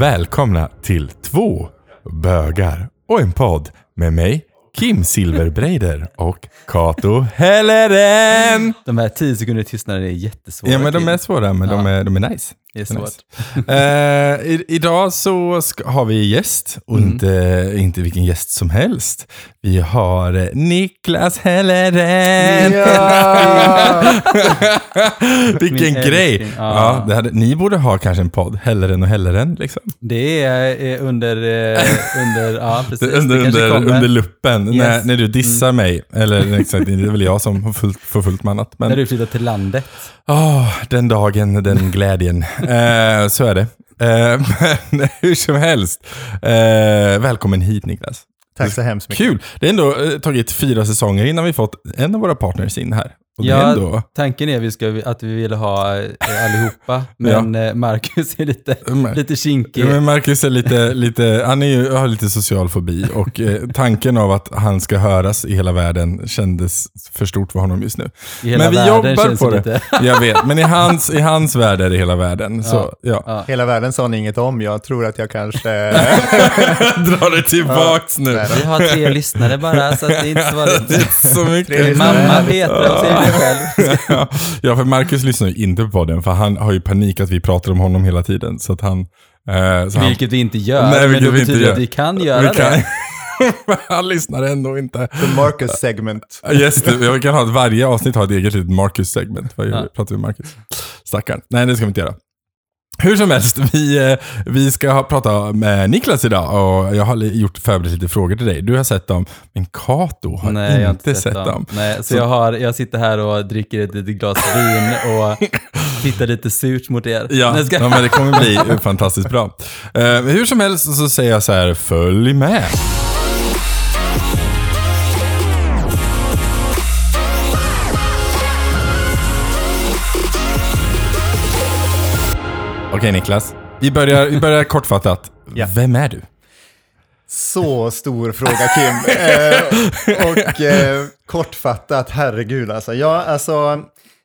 välkomna till två bögar och en podd med mig, Kim Silverbreider och Kato Helleren. De här 10 sekunder tystnaden är jättesvåra. Ja men de Kim. är svåra men de, är, de är nice. Svårt. nice. Eh, i, idag så ska, har vi gäst och Mm. inte, inte vilken gäst som helst. Vi har Niklas Helleren. vilken Min grej. älskling. Ja. Ja. hade, ni borde ha kanske en podd, Helleren och Helleren. Liksom. Det är eh, under, eh, under, ja precis. Under, under, under luppen, när, Yes. Mm. när du dissar mig. Eller exakt, det är väl jag som har fullt, får fullt med annat. Men När du flyttar till landet. Åh, den dagen, den glädjen. Eh, så är det. Eh, men hur som helst. Eh, välkommen hit Niklas. Tack så hemskt mycket. Kul. Det är ändå eh, tagit fyra säsonger innan vi fått en av våra partners in här. Och Ja, ändå... tanken är vi ska, att vi vill ha eh, allihopa, men eh, Marcus är lite, Men- lite kinkig. Ja, men Marcus är lite, lite, han är ju, har lite social fobi och eh, tanken av att han ska höras i hela världen kändes för stort för honom just nu. I hela men vi världen jobbar känns på det. Lite, Jag vet, men i hans, i hans värld är det hela världen. Så ja, ja. Hela världen sa ni inget om. Jag tror att jag kanske... dra det tillbaks nu. Vi har tre lyssnare bara, så att det är inte så Det är så mycket. Mamma Petra och det själv. ja, för Marcus lyssnar ju inte på podden, för han har ju panik att vi pratar om honom hela tiden. Så att han... Eh, så han Vilket vi inte gör, Nej, men vilket då vi inte betyder gör. att vi kan göra vi det. kan, han lyssnar ändå inte. The Marcus segment. Yes, det, vi kan ha ett, varje avsnitt har ett eget litet Marcus-segment. Varje Ja. pratar vi om Marcus. Stackarn. Nej, det ska vi inte göra. Hur som helst, vi, eh, vi ska prata med Niklas idag och jag har gjort förberett lite frågor till dig. Du har sett dem, men Kato har Nej, jag har inte sett dem. Nej, så, Så- Jag, har, jag sitter här och dricker ett litet glas vin och tittar lite surt mot er. Ja, ska... ja, men det kommer bli fantastiskt bra. Eh, hur som helst så säger jag så här, följ med. Okej Niklas, vi börjar, vi börjar kortfattat. Ja. Vem är du? Så stor fråga Kim. Eh, och eh, kortfattat, herregud alltså. Ja, alltså.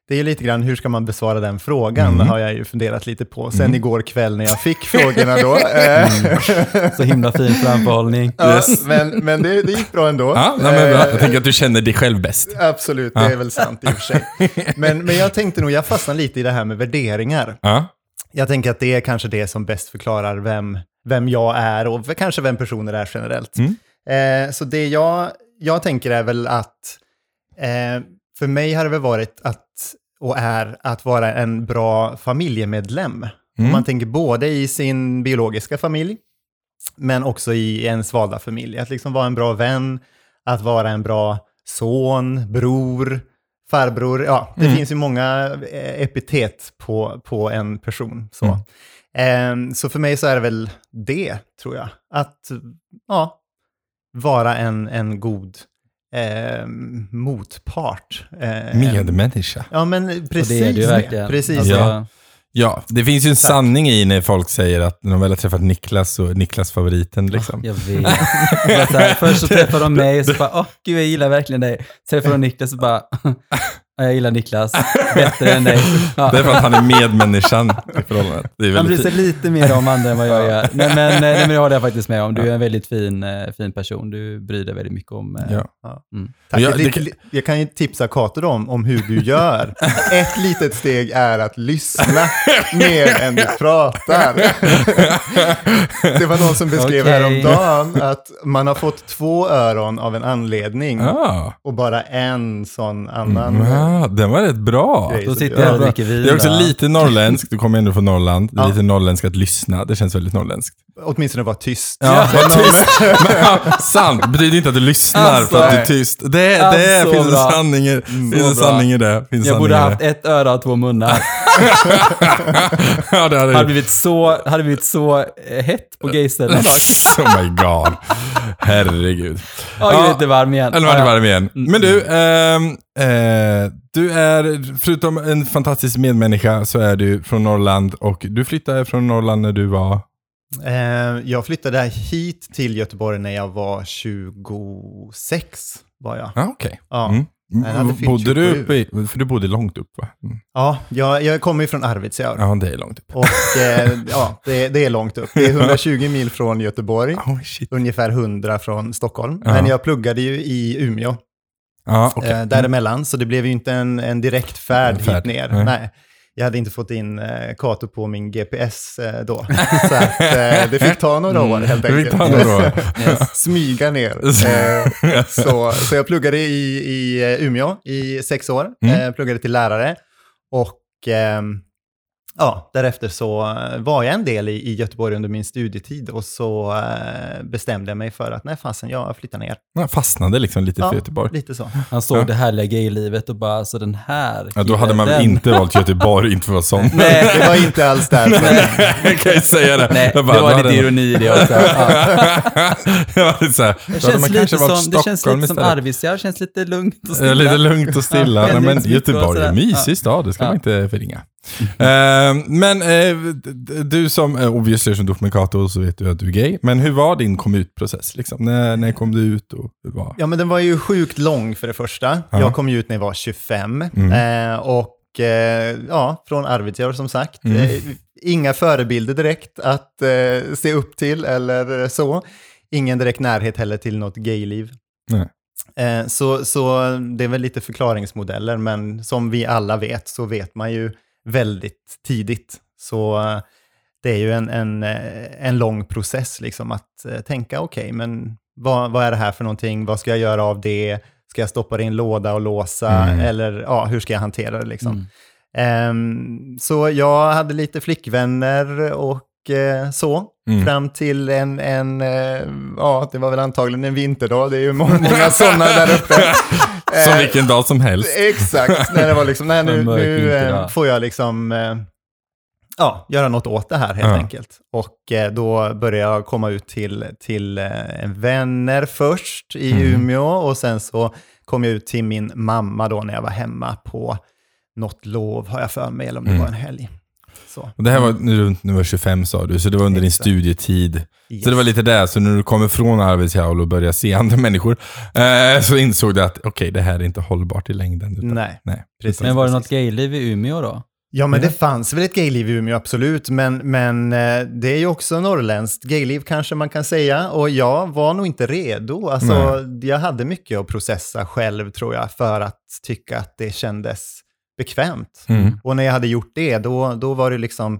Det är lite grann, hur ska man besvara den frågan? Mm. har jag ju funderat lite på. Sen igår kväll när jag fick frågorna då. Eh, Så himla fin framförhållning. ja, Yes. men men det, det gick bra ändå. Ja, nej, men bra. Eh, Jag tänker att du känner dig själv bäst. Absolut, det är väl sant i och för sig. Men, men jag tänkte nog, jag fastnade lite i det här med värderingar. Ja, Jag tänker att det är kanske det som bäst förklarar vem, vem jag är och kanske vem personer är generellt. Mm. Eh, så det jag, jag tänker är väl att eh, för mig har det väl varit att, och är, att vara en bra familjemedlem. Mm. Om man tänker både i sin biologiska familj, men också i ens valda familj. Att liksom vara en bra vän, att vara en bra son, bror, farbror. Ja, det Mm. finns ju många eh, epitet på, på en person. Så. Mm. Ehm, så för mig så är det väl det, tror jag. Att ja, vara en, en god ehm, motpart. Eh, medmänniska. Ja, men Och precis det är det ju verkligen. Precis Alltså, Ja. Ja, det finns ju en sanning i när folk säger att när de väl har träffat Niklas så är Niklas favoriten liksom. Jag vet. Så här, först så träffade de mig och så bara, åh gud jag gillar verkligen dig. Så träffade de Niklas och bara, "Ja, jag gillar Niklas bättre än dig. Ja. Det är för att han är medmänniskan i förhållandet. Det är Han bryr sig lite mer om andra än vad jag gör. Nej, men, nej, men det håller jag faktiskt med om. Du är en väldigt fin, eh, fin person. Du bryr dig väldigt mycket om... eh, Ja. Tack. Ja, Jag, det kan- jag kan ju tipsa Kato då om, om hur du gör. Ett litet steg är att lyssna mer än du pratar. Det var någon som beskrev Okej. häromdagen att man har fått två öron av en anledning Ah, och bara en sån annan. Ah, den var rätt bra. Då sitter jag och dricker vin. Det är också lite norrländskt, du kommer ändå från Norrland. Det är Ja. lite norrländskt att lyssna, det känns väldigt norrländskt. Åtminstone vara tyst. Ja, vad tyst. Men, ja, sant, det betyder inte att du lyssnar Alltså. för att du är tyst. Det, det Alltså, finns en sanning i, finns en sanning i det. Finns Jag borde i haft ett öra och två munnar. ja, det hade Hade blivit så, hade blivit så eh, hett på gayställen. Oh my god. Herregud. Ja, jag är lite varm igen. Eller var ja. varm igen. Men du, ehm, eh, du är, förutom en fantastisk medmänniska, så är du från Norrland och du flyttade från Norrland när du var... Eh, jag flyttade hit till Göteborg när jag var 26. Var jag. Ja, okej. Ja. Mm. Bodde du 27. uppe i, för du bodde långt upp va? Mm. Ja, jag, jag kommer ju från Arvidsjaur. Ja, det är långt upp. Och eh, ja, det, det är långt upp. Det är 120 mil från Göteborg, Oh, ungefär 100 från Stockholm. Ja. Men jag pluggade ju i Umeå Ja, okej. eh, däremellan, så det blev ju inte en, en direkt färd, En färd, hit ner. nej. Nej. Jag hade inte fått in eh, Kato på min GPS eh, då. Så att, eh, det fick ta några år helt Det fick enkelt. ta några år. Smyga ner. Eh, så, så jag pluggade i, i eh, Umeå i sex år, Mm. eh, pluggade till lärare. Och ehm, ja, därefter så eh, var jag en del i, i Göteborg under min studietid och så eh, bestämde jag mig för att nej fasen, jag flyttar ner. Jag fastnade liksom lite för Ja, Göteborg. lite så. Han såg Ja. det härliga gaylivet och bara, alltså den här Ja, då hade man den. inte valt Göteborg, inte för att vara sån. Nej, Det var inte alls där. jag kan ju säga det. nej det Jag bara, då var lite ironi i det också. Ja. lite så här, Det känns, lite som, det känns lite som. Arvidsjaur, känns lite lugnt och Ja, stilla. lite lugnt och stilla. Ja, Nej, men Göteborg är en mysig Ja. stad, det ska Ja. man inte förringa. Eh, men eh, du som, uh, obviously som dokumentator så vet du att du är gay. Men hur var din kom ut-process? Liksom? När, när kom du ut och hur var Ja, men den var ju sjukt lång för det första. Ja. Jag kom ju ut när jag var 25. Mm. Eh, och eh, ja, från Arvidsjaur som sagt. Mm. Eh, inga förebilder direkt att eh, se upp till eller så. Ingen direkt närhet heller till något gayliv. Nej. Eh, så, så det är väl lite förklaringsmodeller, men som vi alla vet så vet man ju väldigt tidigt. Så eh, det är ju en, en, eh, en lång process liksom att eh, tänka, okej, men vad, vad är det här för någonting? Vad ska jag göra av det? Ska jag stoppa det i en låda och låsa? Mm. Eller ja, hur ska jag hantera det liksom? Mm. Ehm, så jag hade lite flickvänner och så. Mm. Fram till en, en eh, ja, det var väl antagligen en vinterdag. Det är ju många, sådana där uppe. Som Eh, vilken dag som helst. Exakt, när det var liksom, nej, nu, nu eh, får jag liksom, eh, ja, göra något åt det här helt Ja. enkelt. Och eh, då började jag komma ut till, till eh, vänner först i Mm. Umeå och sen så kom jag ut till min mamma då när jag var hemma på något lov har jag för mig, eller om det Mm. var en helg. Så. Och det här var runt när du var 25 sa du, så det var under din Exakt. studietid. Yes. Så det var lite där, så när du kommer från Arvidsjaur och börjar se andra människor, eh, så insåg du att okej, det här är inte hållbart i längden. Utan, Nej, nej. precis. Men var det något gayliv i Umeå då? Ja, men det fanns väl ett gayliv i Umeå, absolut. Men, men eh, det är ju också norrländskt gayliv kanske man kan säga. Och jag var nog inte redo. Alltså, jag hade mycket att processa själv tror jag, för att tycka att det kändes bekvämt. Mm. Och när jag hade gjort det, då, då var det liksom...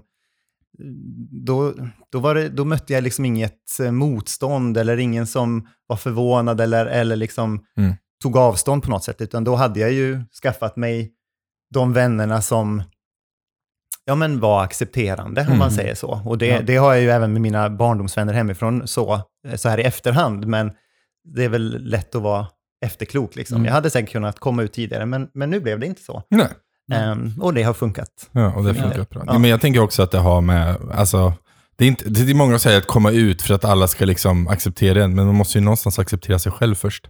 Då, då, var det, då mötte jag liksom inget eh, motstånd eller ingen som var förvånad eller, eller liksom Mm. tog avstånd på något sätt, utan då hade jag ju skaffat mig de vännerna som ja, men var accepterande, om man Mm. säger så. Och det, Ja. det har jag ju även med mina barndomsvänner hemifrån så, eh, så här i efterhand, men det är väl lätt att vara efterklok. Liksom. Mm. Jag hade säkert kunnat komma ut tidigare, men, men nu blev det inte så. Nej. Ehm, och det har funkat. Ja, och det Ja. funkar bra. Ja. Men jag tänker också att det har med, alltså, det är, inte, det är många som säger att komma ut för att alla ska liksom acceptera en, men man måste ju någonstans acceptera sig själv först.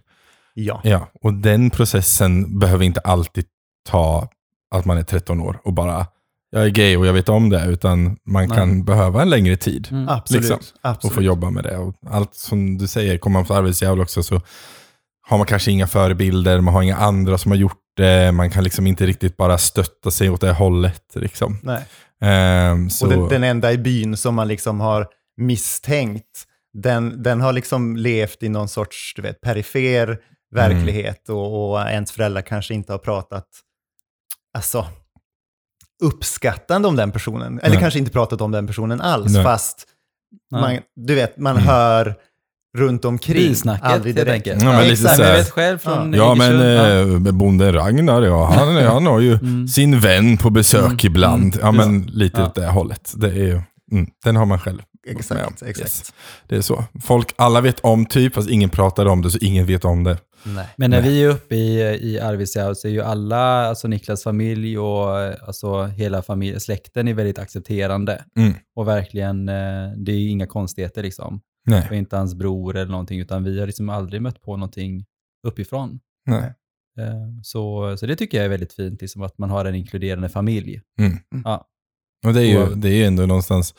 Ja. Ja, och den processen behöver inte alltid ta att man är 13 år och bara, jag är gay och jag vet om det, utan man Nej. kan behöva en längre tid Mm. Absolut. Liksom. och absolut. få jobba med det. Och allt som du säger, kommer man från Arvidsjaur också så har man kanske inga förebilder, man har inga andra som har gjort man kan liksom inte riktigt bara stötta sig åt det hållet. Liksom. Nej. Så, Och den, den enda i byn som man liksom har misstänkt, den, den har liksom levt i någon sorts du vet, perifer verklighet och, och ens föräldrar kanske inte har pratat alltså, uppskattande om den personen. Eller Nej. kanske inte pratat om den personen alls, Nej. fast man, du vet, man Mm. hör runt omkring. Bisnacket aldrig direkt. Ja, men lite exakt. så här- Jag vet själv från Ja men eh, bonden Ragnar, ja, han, han har ju Mm. sin vän på besök Mm. ibland. Mm. Ja men lite Ja. åt det hållet. Det är ju, mm, den har man själv. Exakt, exakt. Yes. Det är så. Folk, alla vet om typ, fast ingen pratar om det, så ingen vet om det. Nej. Men när Nej. vi är uppe i, i Arvidsjaur så är ju alla, alltså Niklas familj och alltså hela familj, släkten är väldigt accepterande. Mm. Och verkligen, eh, det är ju inga konstigheter liksom. Nej. Och inte hans bror eller någonting, utan vi har liksom aldrig mött på någonting uppifrån. Nej. Eh, Så, så det tycker jag är väldigt fint, liksom att man har en inkluderande familj. Mm. Ja. Och det är ju det är ändå någonstans,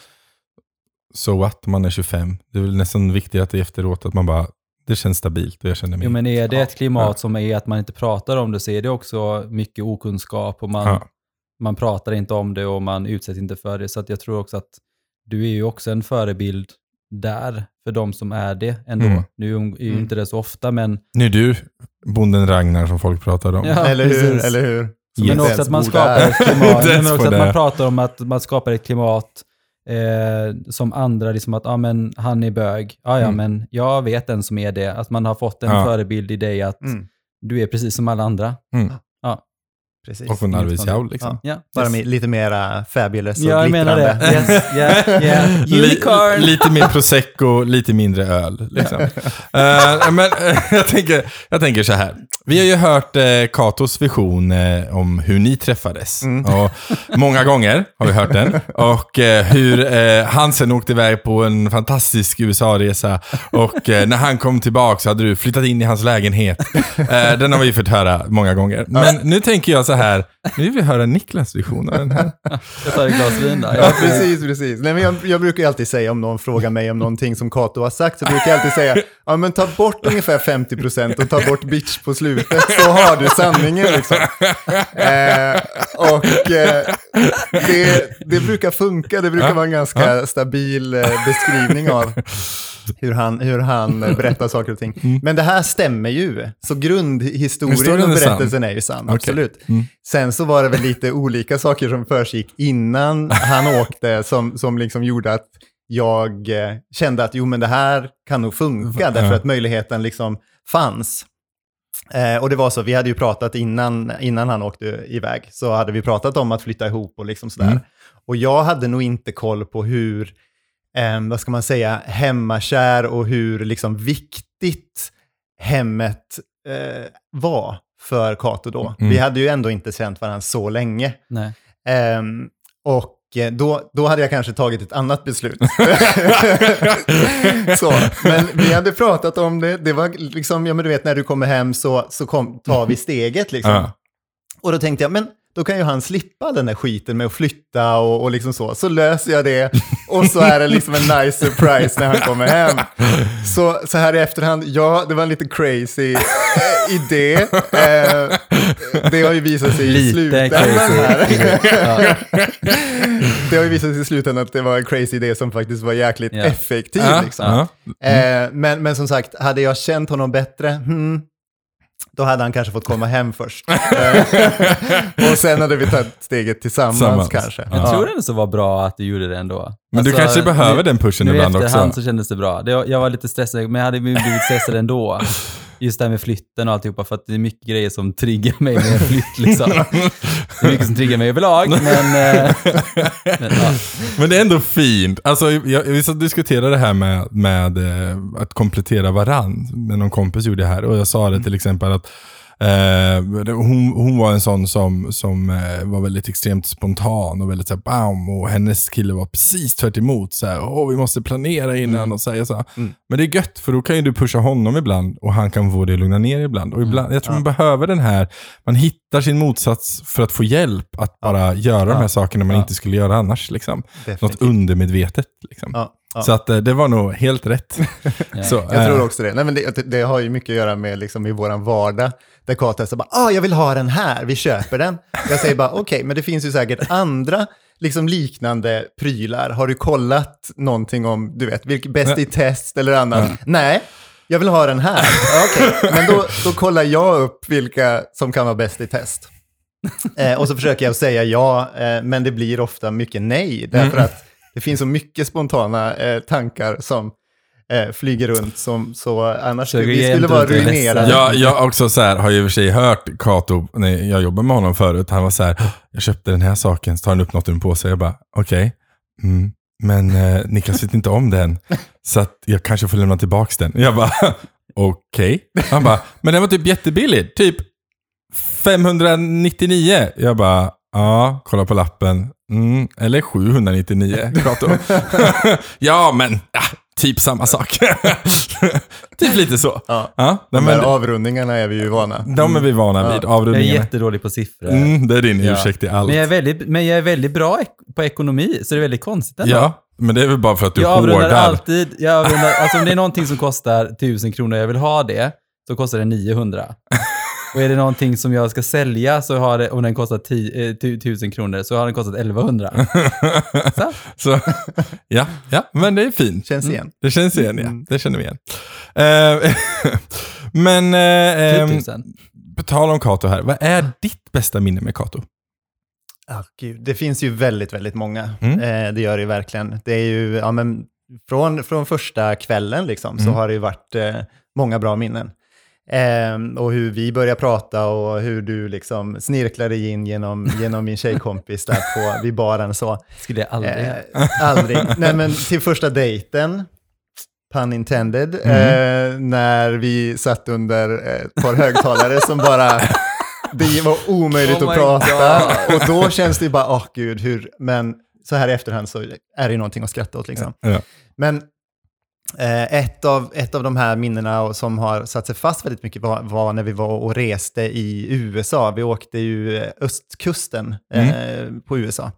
så att man är 25. Det är väl nästan viktigt att det efteråt att man bara, det känns stabilt och jag känner mig... Jo, men är det ett klimat Ja. som är att man inte pratar om det så är det också mycket okunskap och man, Ja. man pratar inte om det och man utsätts inte för det. Så jag tror också att du är ju också en förebild där för de som är det ändå. Mm. Nu är ju Mm. inte det så ofta, men, Nu är du bonden Ragnar som folk pratar om. Ja, eller hur? precis. Eller hur? Som men också att man skapar ett klimat, men också att man pratar om att man skapar ett klimat eh, som andra, liksom att ah, men, han är bög. Ah, ja, Mm. men jag vet en som är det. Att man har fått en Ja. förebild i dig att Mm, du är precis som alla andra. Precis. Och från Arvidsjaur liksom. Ja. Bara yes. med, lite mera fabulous och Ja, jag menar det. Yes, yeah, yeah. Unicorn! lite mer prosecco, lite mindre öl. Liksom. Eh, men eh, jag, tänker, jag tänker så här. Vi har ju hört eh, Katos vision eh, om hur ni träffades. Och många gånger har vi hört den. Och hur eh, han sen åkte iväg på en fantastisk USA-resa. Och när han kom tillbaka så hade du flyttat in i hans lägenhet. Den har vi fått höra många gånger. Men nu tänker jag så här. Nu vill vi höra Niklas vision av den här. Jag tar ett glas vin där. Ja, precis, precis. Nej, men jag, jag brukar alltid säga om någon frågar mig om någonting som Kato har sagt, så brukar jag alltid säga, ja men ta bort ungefär 50% och ta bort bitch på slutet, så har du sanningen liksom. Eh, och eh, det, det brukar funka, det brukar Ja, vara en ganska stabil eh, beskrivning av hur han, hur han eh, berättar saker och ting. Men det här stämmer ju, så grundhistorien Historien och är berättelsen är ju sann, Okej. absolut. Mm. Sen så var det väl lite olika saker som försiggick innan han åkte som, som liksom gjorde att jag eh, kände att jo men det här kan nog funka därför att möjligheten liksom fanns. Eh, och det var så, vi hade ju pratat innan, innan han åkte iväg, så hade vi pratat om att flytta ihop och liksom sådär. Mm. Och jag hade nog inte koll på hur, eh, vad ska man säga, hemmakär och hur liksom viktigt hemmet eh, var för Kato då. Mm. Vi hade ju ändå inte känt varandra så länge. Ehm, och eh, då, då hade jag kanske tagit ett annat beslut. så, men vi hade pratat om det, det var liksom, ja men du vet när du kommer hem så, så kom, tar vi steget liksom. Ja. Och då tänkte jag, men då kan ju han slippa den där skiten med att flytta och, och liksom så. Så löser jag det och så är det liksom en nice surprise när han kommer hem. Så, så här i efterhand, ja, det var en lite crazy eh, idé. Eh, det har ju visat sig i Lite slutändan crazy. här. Det har ju visat sig i slutändan att det var en crazy idé som faktiskt var jäkligt Ja. effektiv. Liksom. ja. Eh, men, men som sagt, hade jag känt honom bättre, hmm, då hade han kanske fått komma hem först. Eh, och sen hade vi tagit steget tillsammans, Tillsammans. kanske. Jag Ja. tror det så var bra att du gjorde det ändå. Men du Alltså, kanske behöver nu, den pushen Nu i ibland efterhand också. så kändes det bra. Det, jag var lite stressad, men jag hade blivit stressad ändå. Just det här med flytten och alltihopa, för att det är mycket grejer som triggar mig med en flytt. Liksom. Det är mycket som triggar mig överlag, men... eh, men ja. Men det är ändå fint. Alltså, jag, vi diskuterade det här med, med eh, att komplettera varann. Med någon kompis gjorde det här. Och jag sa det till exempel att eh, hon, hon var en sån som, som eh, var väldigt extremt spontan och väldigt så här, bam. Och hennes kille var precis tvärt emot. Så här, Åh, vi måste planera innan och säga så. Mm. Men det är gött, för då kan ju du pusha honom ibland och han kan få det att lugna ner ibland. Och ibland jag tror man behöver den här, man hittar sin motsats för att få hjälp att bara göra de här sakerna man Ja. inte skulle göra annars. Liksom. Något undermedvetet. Liksom. Ja, ja. Så att eh, det var nog helt rätt. Ja. Så, Jag tror eh, också det. Nej, men det, det, det har ju mycket att göra med liksom i vår vardag. Där är så bara, ah, jag vill ha den här, vi köper den. Jag säger bara, okej, men det finns ju säkert andra liksom liknande prylar. Har du kollat någonting om, du vet, vilk, bäst i test eller annat? Nej, jag vill ha den här. Okej, men då, då kollar jag upp vilka som kan vara bäst i test. Eh, och så försöker jag säga ja, eh, men det blir ofta mycket nej. Därför att det finns så mycket spontana eh, tankar som eh, flyger runt. Som, så annars Försöker vi ge skulle vara ruinerade. jag, jag också så här, har ju i och för sig hört Kato, när jag jobbade med honom förut, han var så här, jag köpte den här saken, så tar han upp något ur en påse. Jag bara, okej. Mm. Men eh, Niklas vet inte om den, så att jag kanske får lämna tillbaka den. Jag bara, okej. Han bara, men den var typ jättebillig, typ 599. Jag bara, ja, kolla på lappen. Mm, eller 799, Kato. ja, men ja, typ samma sak. typ lite så. Ja. Ja, De men, här avrundningarna är vi ju vana. de är vi vana vid, Jag är avrundningarna. jättedålig på siffror. Mm, det är din Ja. ursäkt i allt. Men jag, är väldigt, men jag är väldigt bra på ekonomi, så det är väldigt konstigt ändå. Ja, men det är väl bara för att du jag avrundar hårdar. alltid, jag avrundar, alltså om det är någonting som kostar 1000 kronor och jag vill ha det, så kostar det 900. Och är det någonting som jag ska sälja så har det, om den kostar 10, eh, tu- 1000 kronor så har den kostat 1100. Så. Så, ja, ja, men det är fint. Känns Mm. igen. Det känns igen, ja. Mm. Det känner vi igen. Eh, men, eh, Typ eh, 1000. på tal om Kato här, vad är ditt bästa minne med Kato? Ah, gud. Det finns ju väldigt, väldigt många. Mm. Eh, det gör det ju verkligen. Det är ju, ja men från, från första kvällen liksom, så Mm. har det ju varit eh, många bra minnen. Eh, och hur vi började prata och hur du liksom snirklade in genom, genom min tjejkompis där på, vid baren så. Skulle jag aldrig Eh, aldrig. Nej men till första dejten, pun intended, eh, när vi satt under ett par högtalare som bara, det var omöjligt Oh att prata. God. Och då känns det bara, åh gud, hur, men så här i efterhand så är det ju någonting att skratta åt liksom. Ja. Men ett, av, ett av de här minnena som har satt sig fast väldigt mycket var, var när vi var och reste i USA. Vi åkte ju eh, östkusten eh, på USA.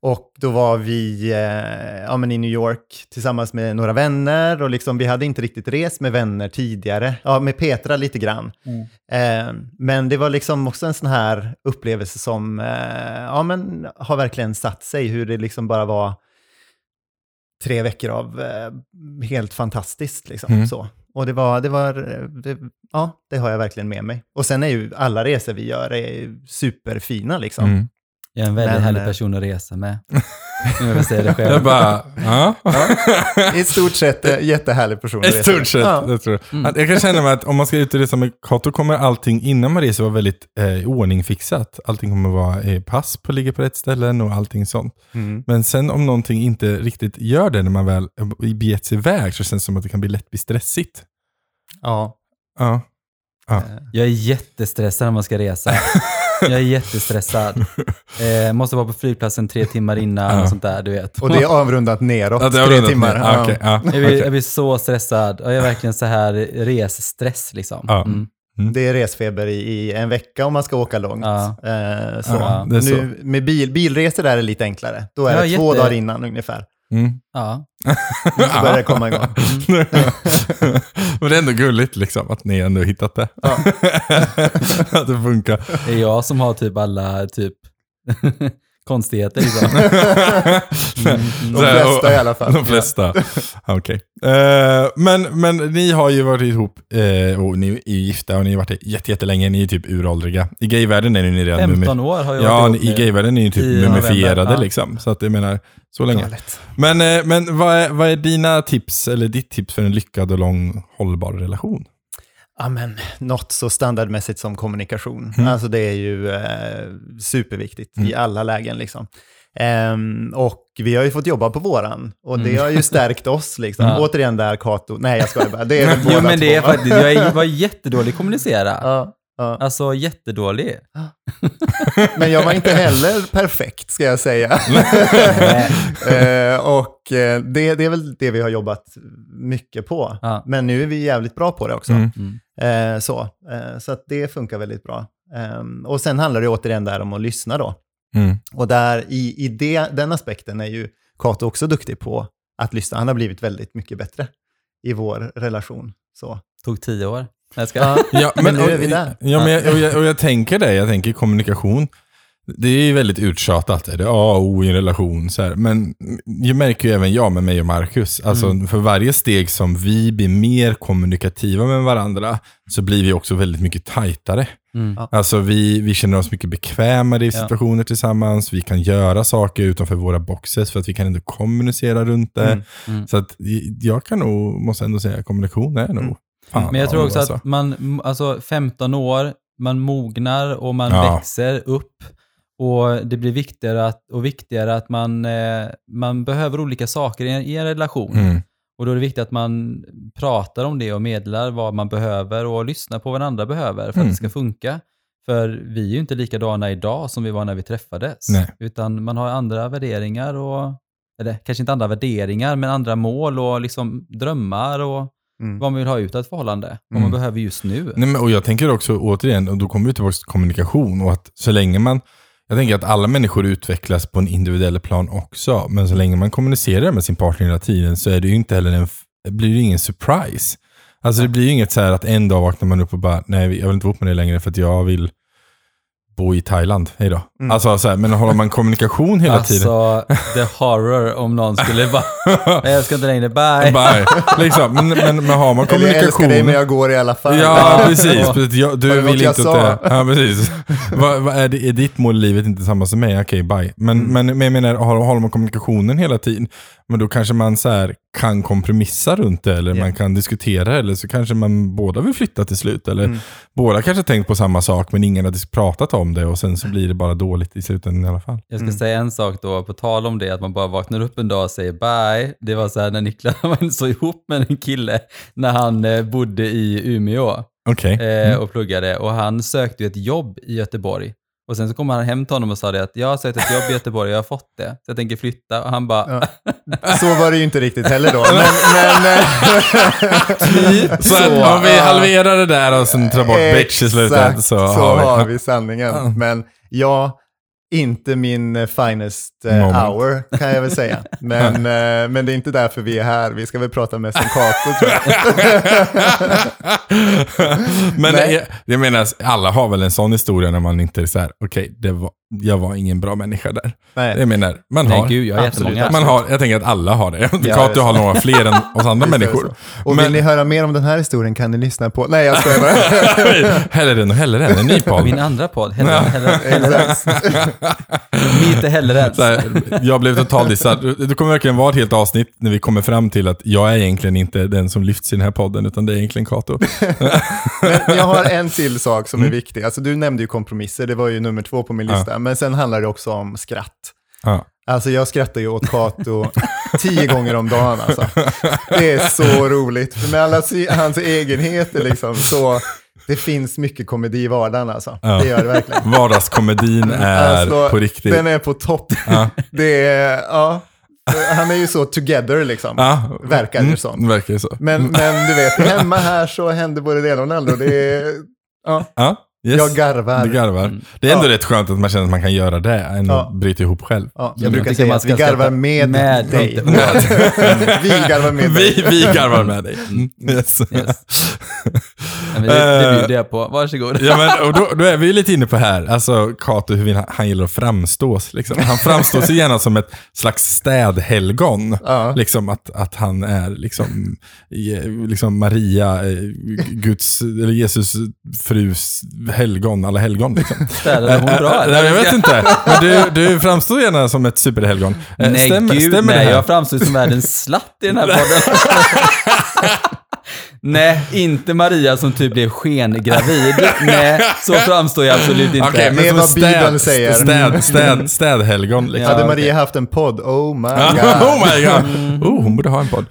Och då var vi eh, ja, men i New York tillsammans med några vänner och liksom, vi hade inte riktigt rest med vänner tidigare. Ja, med Petra lite grann. Eh, men det var liksom också en sån här upplevelse som eh, ja, men har verkligen satt sig. Hur det liksom bara var tre veckor av eh, helt fantastiskt. Liksom, Mm. så. Och det var, det var, det, ja, det har jag verkligen med mig. Och sen är ju alla resor vi gör är superfina liksom. Mm. Jag är en väldigt Men, härlig eh, person att resa med. Vill säga det själv. Jag bara, ja. I stort sett eh, jättehärlig person I stort sett. Ja. Jag, tror. Mm. Att jag kan känna mig att om man ska ut och resa med Kato kommer allting innan man reser vara väldigt eh, ordningfixat. Allting kommer vara eh, pass på ligger på rätt ställen och allting sånt. Mm. Men sen om någonting inte riktigt gör det när man väl eh, begett sig iväg så känns det som att det kan bli lätt bli stressigt. Ja. Ja. Jag är jättestressad när man ska resa. Jag är jättestressad. Eh, måste vara på flygplatsen tre timmar innan Ja. och sånt där, du vet. Och det är avrundat neråt, Ja, det har tre timmar. ner. Ja. Okej, ja, Jag blir, okej. jag blir så stressad och jag är verkligen så här resstress liksom. Ja. Mm. Det är resfeber i, i en vecka om man ska åka långt. Ja. Eh, så. Ja, det är nu, Med bil, bilresor där är det lite enklare. Då är Ja, det två jätte- dagar innan ungefär. Mm. Ja. Så börjar det komma igång. Men det är ändå gulligt liksom att ni ändå hittat det. Ja. att det funkar. Det är jag som har typ alla typ konstigheter liksom. De flesta i alla fall. De flesta. Okej. Eh, men, men ni har ju varit ihop eh, och ni är gifta och ni har varit jätte- jättelänge. Ni är typ uråldriga. I gayvärlden är ni redan 15 år har jag Ja, varit ihop i nu. gayvärlden är ni typ I mumifierade ja. liksom. Så att jag menar, så länge. Galet. Men, eh, men vad, är, vad är dina tips, eller ditt tips för en lyckad och lång hållbar relation? Ja, men något så standardmässigt som kommunikation. Mm. Alltså det är ju eh, superviktigt i Mm. alla lägen. Liksom. Ehm, och vi har ju fått jobba på våran och det Mm. har ju stärkt oss. Liksom. Ja. Återigen där Kato, nej jag skojar bara, det är väl båda Jo men det är två. faktiskt, jag var jättedålig att kommunicera. Ja, ja. Alltså jättedålig. Men jag var inte heller perfekt, ska jag säga. Eh, och eh, det, det är väl det vi har jobbat mycket på. Ja. Men nu är vi jävligt bra på det också. Mm. Eh, så eh, så att det funkar väldigt bra. Ehm, och sen handlar det återigen där om att lyssna då. Mm. Och där i, i det, den aspekten är ju Kato också duktig på att lyssna. Han har blivit väldigt mycket bättre i vår relation. Så. Tog tio år. Jag ska... Ja. Ja, Men nu är vi där. Ja, men jag, och, jag, och jag tänker det, jag tänker kommunikation. Det är ju väldigt uttjatat, det är A och O i en relation. Så här. Men jag märker ju även jag med mig och Marcus, alltså Mm. för varje steg som vi blir mer kommunikativa med varandra, så blir vi också väldigt mycket tajtare. Mm. Ja. Alltså vi, vi känner oss mycket bekvämare i Ja. situationer tillsammans, vi kan göra saker utanför våra boxes för att vi kan ändå kommunicera runt det. Mm. Mm. Så att jag kan nog, måste ändå säga, kommunikation är nog Mm. fan Men jag tror också alltså. att man, alltså 15 år, man mognar och man Ja. växer upp. Och det blir viktigare att, och viktigare att man, eh, man behöver olika saker i en, i en relation. Mm. Och då är det viktigt att man pratar om det och meddelar vad man behöver och lyssnar på vad den andra behöver för att Mm. det ska funka. För vi är ju inte likadana idag som vi var när vi träffades. Nej. Utan man har andra värderingar och eller kanske inte andra värderingar, men andra mål och liksom drömmar och Mm. vad man vill ha ut av ett förhållande. Vad man behöver just nu. Nej, men, och jag tänker också återigen, och då kommer vi tillbaka till kommunikation och att så länge man jag tänker att alla människor utvecklas på en individuell plan också, men så länge man kommunicerar med sin partner hela tiden så är det ju inte heller en, blir det ingen surprise. Alltså det blir ju inget så här att en dag vaknar man upp och bara, nej jag vill inte vara ihop med dig längre för att jag vill bo i Thailand, hej då. Alltså så här, men håller man kommunikation hela tiden, Alltså, the horror om någon skulle bara, "Nej, jag ska inte längre, bye. Bye. liksom. men, men, men har man Eller jag älskar kommunikation... dig men jag går i alla fall. Ja, precis. precis. Jag, du vill inte att det... Ja, precis. vad, vad är, det, är ditt mål i livet inte samma som mig? Okej, bye. Men, Mm. men, men jag menar, har- håller man kommunikationen hela tiden, men då kanske man så här kan kompromissa runt det, eller Ja. man kan diskutera, eller så kanske man båda vill flytta till slut, eller Mm. båda kanske tänkt på samma sak, men ingen har pratat om det, och sen så blir det bara dåligt i slutändan i alla fall. Jag Mm. ska säga en sak då, på tal om det, att man bara vaknar upp en dag och säger bye. Det var så här när Niklas var så ihop med en kille när han eh, bodde i Umeå Okej. eh, Mm. och pluggade och han sökte ju ett jobb i Göteborg. Och sen så kom han hem till honom och sa det att jag har sökt ett jobb i Göteborg och jag har fått det. Så jag tänker flytta. Och han bara, Ja. Så var det ju inte riktigt heller då. Men, men, eh, Så, att om vi halverar det där och sen tar bort bitch i slutet så, så har vi... har vi sanningen. Men ja, inte min eh, finest Moment. hour kan jag väl säga. Men, eh, men det är inte därför vi är här. Vi ska väl prata mest om Cato tror jag. Men Nej. jag, jag menar, alla har väl en sån historia när man inte är så här, okej, det var, jag var ingen bra människa där. Nej. Jag menar, man nej har... gud, jag absolut. Man har, jag tänker att alla har det. Ja, Kato det är har några fler än oss andra människor. Och Men- vill ni höra mer om den här historien kan ni lyssna på... Nej, jag skojar bara. hellre den och hellre den, en ny podd. Min andra podd, Hellre, hellre, hellre, Exakt. Meet här, jag blev totaldissad. Det kommer verkligen vara ett helt avsnitt när vi kommer fram till att jag är egentligen inte den som lyfts i den här podden, utan det är egentligen Kato. Men jag har en till sak som Mm. är viktig. Alltså du nämnde ju kompromisser, det var ju nummer två på min lista. Men sen handlar det också om skratt. Ja. Alltså jag skrattar ju åt Kato tio gånger om dagen alltså. Det är så roligt. För med alla hans egenheter liksom så, det finns mycket komedi i vardagen alltså. Ja. Det gör det verkligen. Vardagskomedin är Alltså, på riktigt. Den är på topp. Ja. Det är, ja. Han är ju så together liksom. Ja. Verkar det Mm, som. Verkar ju så. Men, men du vet, hemma här så händer både det ena och det andra. Det är, ja, Ja, yes. jag garvar. Du garvar. Det är ändå Ja. rätt skönt att man känner att man kan göra det, än Ja. att bryta ihop själv. Ja, jag Jag brukar tycker säga att vi ska garvar med, med, dig. åt. vi garvar med Vi, dig. vi garvar med dig. Mm. Yes. Yes. Men det, det bjuder jag på. Varsågod. Ja, men, och då, då är vi ju lite inne på här, alltså Kato, hur han, han gillar att framstås. Liksom. Han framstår sig gärna som ett slags städhelgon. Ja. Liksom att, att han är liksom, liksom Maria, eh, Guds, eller Jesus frus helgon, alla helgon. Liksom. Städade hon bra Nej, eller? jag vet inte. Men du, du framstår gärna som ett superhelgon. Eh, Nej stämmer, gud, stämmer det nej. här? Jag framstår som världens slatt i den här podden. nej, inte Maria som typ blev skengravid. Nej, så framstår jag absolut inte. Okej, men Det är som vad ett Bibeln säger. Städ, städ, städhelgon. Liksom. Hade Maria haft en podd, oh my god. oh my god. Oh, hon borde ha en podd.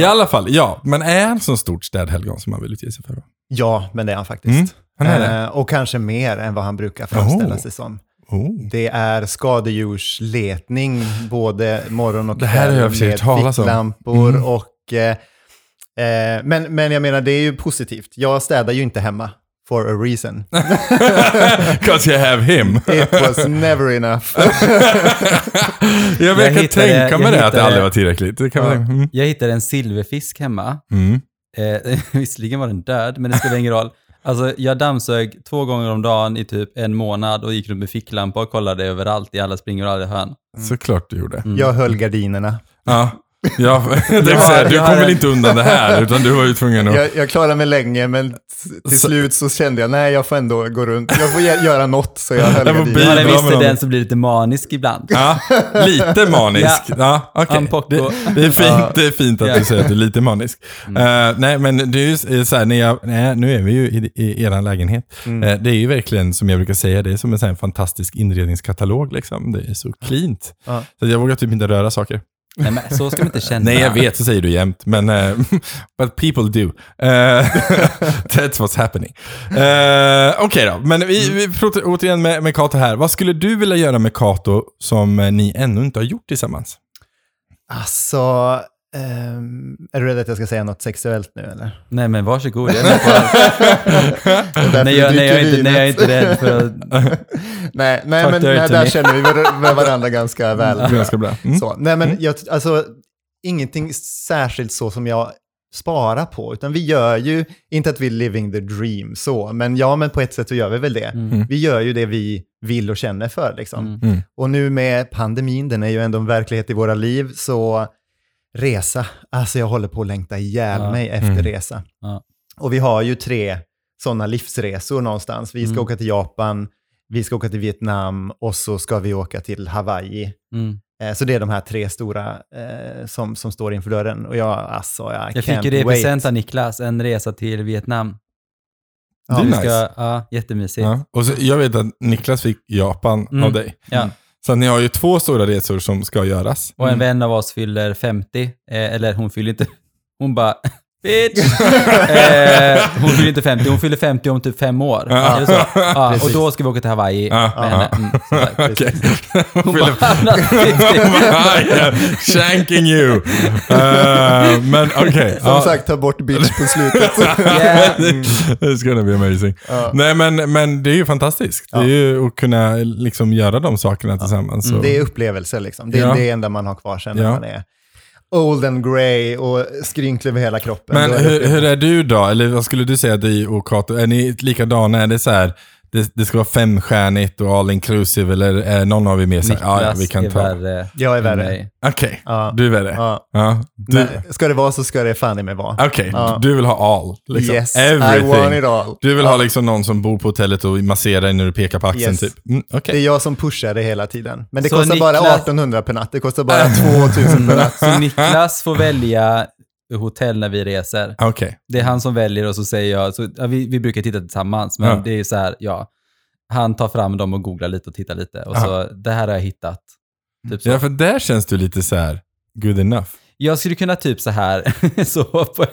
I alla fall, ja. Men är han så stort städhelgon som man vill utge sig för? Ja, men det är han faktiskt. Mm, han är det. Eh, och kanske mer än vad han brukar framställa Oh. sig som. Oh. Det är skadedjursletning både morgon och Det här har jag kväll med ficklampor Mm. och... Eh, eh, men, men jag menar, det är ju positivt. Jag städar ju inte hemma. For a reason. Cause you have him. It was never enough. jag verkar hittade- tänka mig jag det, att det aldrig var tillräckligt. Det kan Ja. man, mm. Jag hittade en silverfisk hemma. Mm. Eh, visserligen var den död, men det spelar ingen roll. Alltså, jag dammsög två gånger om dagen i typ en månad och gick runt med ficklampa och kollade överallt i alla springor och alla hörn. Såklart du gjorde. Jag höll gardinerna. Ja. Ja, det vill har- säga, du kom väl inte undan det här, utan du var ju tvungen att... Jag, jag klarade mig länge, men till slut så kände jag, nej, jag får ändå gå runt. Jag får göra något, så jag höll Jag. Jag har en viss tendens att bli lite manisk ibland. Ja, lite manisk. Ja, okej. Un poco. Det, det, är fint, Ja. det är fint att Ja. du säger att du är lite manisk. Eh, nej, men det är ju s- så här, när jag, nej, nu är vi ju i, i er lägenhet. Eh, det är ju verkligen, som jag brukar säga, det är som en sån fantastisk inredningskatalog. Liksom. Det är så cleant. Ja. Så jag vågar typ inte röra saker. Nej, men så ska man inte känna. Nej, jag vet, så säger du jämt. Men, eh, but people do. Eh, that's what's happening. Uh, Okej då, men vi, vi pratar återigen med, med Kato här. Vad skulle du vilja göra med Kato som ni ännu inte har gjort tillsammans? Alltså, ehm, är du rädd att jag ska säga något sexuellt nu eller? Nej men varsågod, jag är på nej, jag, nej, jag är inte, nej, jag är inte rädd för att... nej, nej men nej, där känner vi med varandra ganska väl. Ganska bra. Mm. Så, nej men jag, alltså, ingenting särskilt så som jag sparar på, utan vi gör ju, inte att vi är living the dream så, men ja, men på ett sätt så gör vi väl det. Mm. Vi gör ju det vi vill och känner för liksom. Mm. Mm. Och nu med pandemin, den är ju ändå en verklighet i våra liv, så resa, alltså jag håller på att längta ihjäl Ja. mig efter Mm. resa. Ja. Och vi har ju tre sådana livsresor någonstans. Vi ska Mm. åka till Japan, vi ska åka till Vietnam och så ska vi åka till Hawaii. Mm. Eh, Så det är de här tre stora eh, som, som står inför dörren. Och jag, alltså, jag, Jag fick ju det i present av Niklas, en resa till Vietnam. Det är nice. ska, ja, jättemysigt. Ja. Ja. Och så, jag vet att Niklas fick Japan Mm. av dig. Så ni har ju två stora resor som ska göras. Och en vän av oss fyller 50, eh, eller hon fyller inte, hon bara Bitch! eh, hon fyller inte 50, hon fyller 50 om typ fem år. Ja. Är det så? Ja, och då ska vi åka till Hawaii. Ja, med henne. Mm, som. Okej. Hon bara, I'm not 50. Shanking you. Uh, men okej. Som Ja. sagt, ta bort bitch på slutet. Yeah. It's gonna be amazing. Nej men, men det är ju fantastiskt. Det är ju att kunna liksom göra de sakerna tillsammans. Så. Det är upplevelser liksom. Det är Ja. det enda man har kvar sen när Ja. man är old and grey och skrynklig över hela kroppen. Men hur, hur är du då? Eller vad skulle du säga, du och Kato? Är ni likadana? Är det så här, det, det ska vara femstjärnigt och all inclusive eller är någon av er mer så här, ja, ja, vi kan är ta... värre Jag är än värre. mig. Okej, Ja. du är värre. Ja. Ja. Du, Men ska det vara så ska det fan i mig vara. Okej, Ja. du vill ha all. Liksom. Yes, I Everything. want it all. Du vill ha liksom någon som bor på hotellet och masserar dig när du pekar på axeln Yes. typ. Mm. Det är jag som pushar det hela tiden. Men det Så kostar bara Niklas- 1800 per natt, det kostar bara 2000 per natt. Så Niklas får välja hotell när vi reser. Okej. Det är han som väljer och så säger jag, så, ja, vi, vi brukar titta tillsammans, men Ja. det är så här, ja. Han tar fram dem och googlar lite och tittar lite. Och så, det här har jag hittat. Typ så. Ja, för där känns du lite så här good enough. Jag skulle kunna typ så här, så på,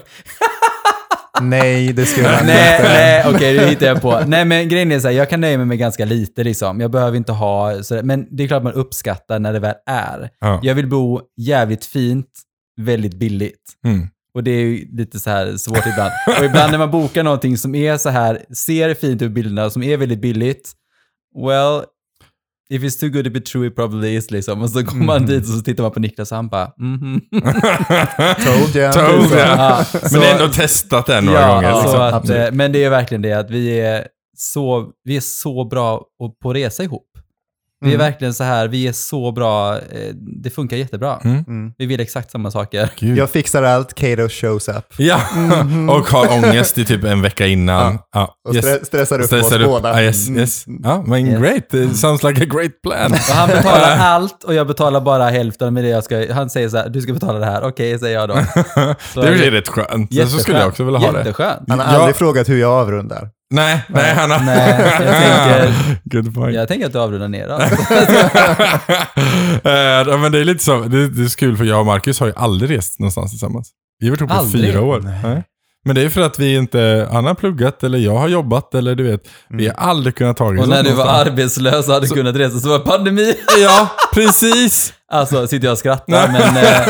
Nej, det skulle nej, inte. nej, okej, det hittar jag på. Nej, men grejen är så här, jag kan nöja mig med ganska lite liksom. Jag behöver inte ha, så, men det är klart man uppskattar när det väl är. Ja. Jag vill bo jävligt fint, väldigt billigt. Mm. Och det är ju lite så här svårt ibland. Och ibland när man bokar någonting som är så här, ser fint ut bilderna, som är väldigt billigt, well, if it's too good to be true it probably is liksom. Och så kommer man dit och så tittar man på Niklas och han bara, mhm. Told you. Told ya. Ja, Men det är ändå testat det några ja, gånger. så Liksom. att, eh, men det är verkligen det att vi är så, vi är så bra på att resa ihop. Vi är Mm. verkligen så här, vi är så bra, eh, det funkar jättebra. Mm. Mm. Vi vill exakt samma saker. Gud. Jag fixar allt, Kato shows up. Ja, och har ångest i typ en vecka innan. Ja. Och Yes. stre- stressar upp Stressar oss upp. båda. Ah, yes, Mm. yes. Ja, men Yes. great. It sounds like a great plan. Och han betalar allt och jag betalar bara hälften med det jag ska, han säger så här, du ska betala det här, okej säger jag då. Så det är rätt skönt. Så skulle jag också vilja ha det. Jätteskönt. Han har Ja. aldrig frågat hur jag avrundar. Nej, nej, han har... Nej, jag tänker- Good point. Jag tänker att du avrundar ner ja, men det är lite så, det, det är så kul för jag och Marcus har ju aldrig rest någonstans tillsammans. Vi har varit ihop i fyra år. Nej. Nej. Men det är för att vi inte, han har pluggat eller jag har jobbat eller du vet, vi har aldrig kunnat ta oss Och när du var arbetslös och hade kunnat resa så var det pandemi. Ja, precis. Alltså, sitter jag och skrattar, men... eh,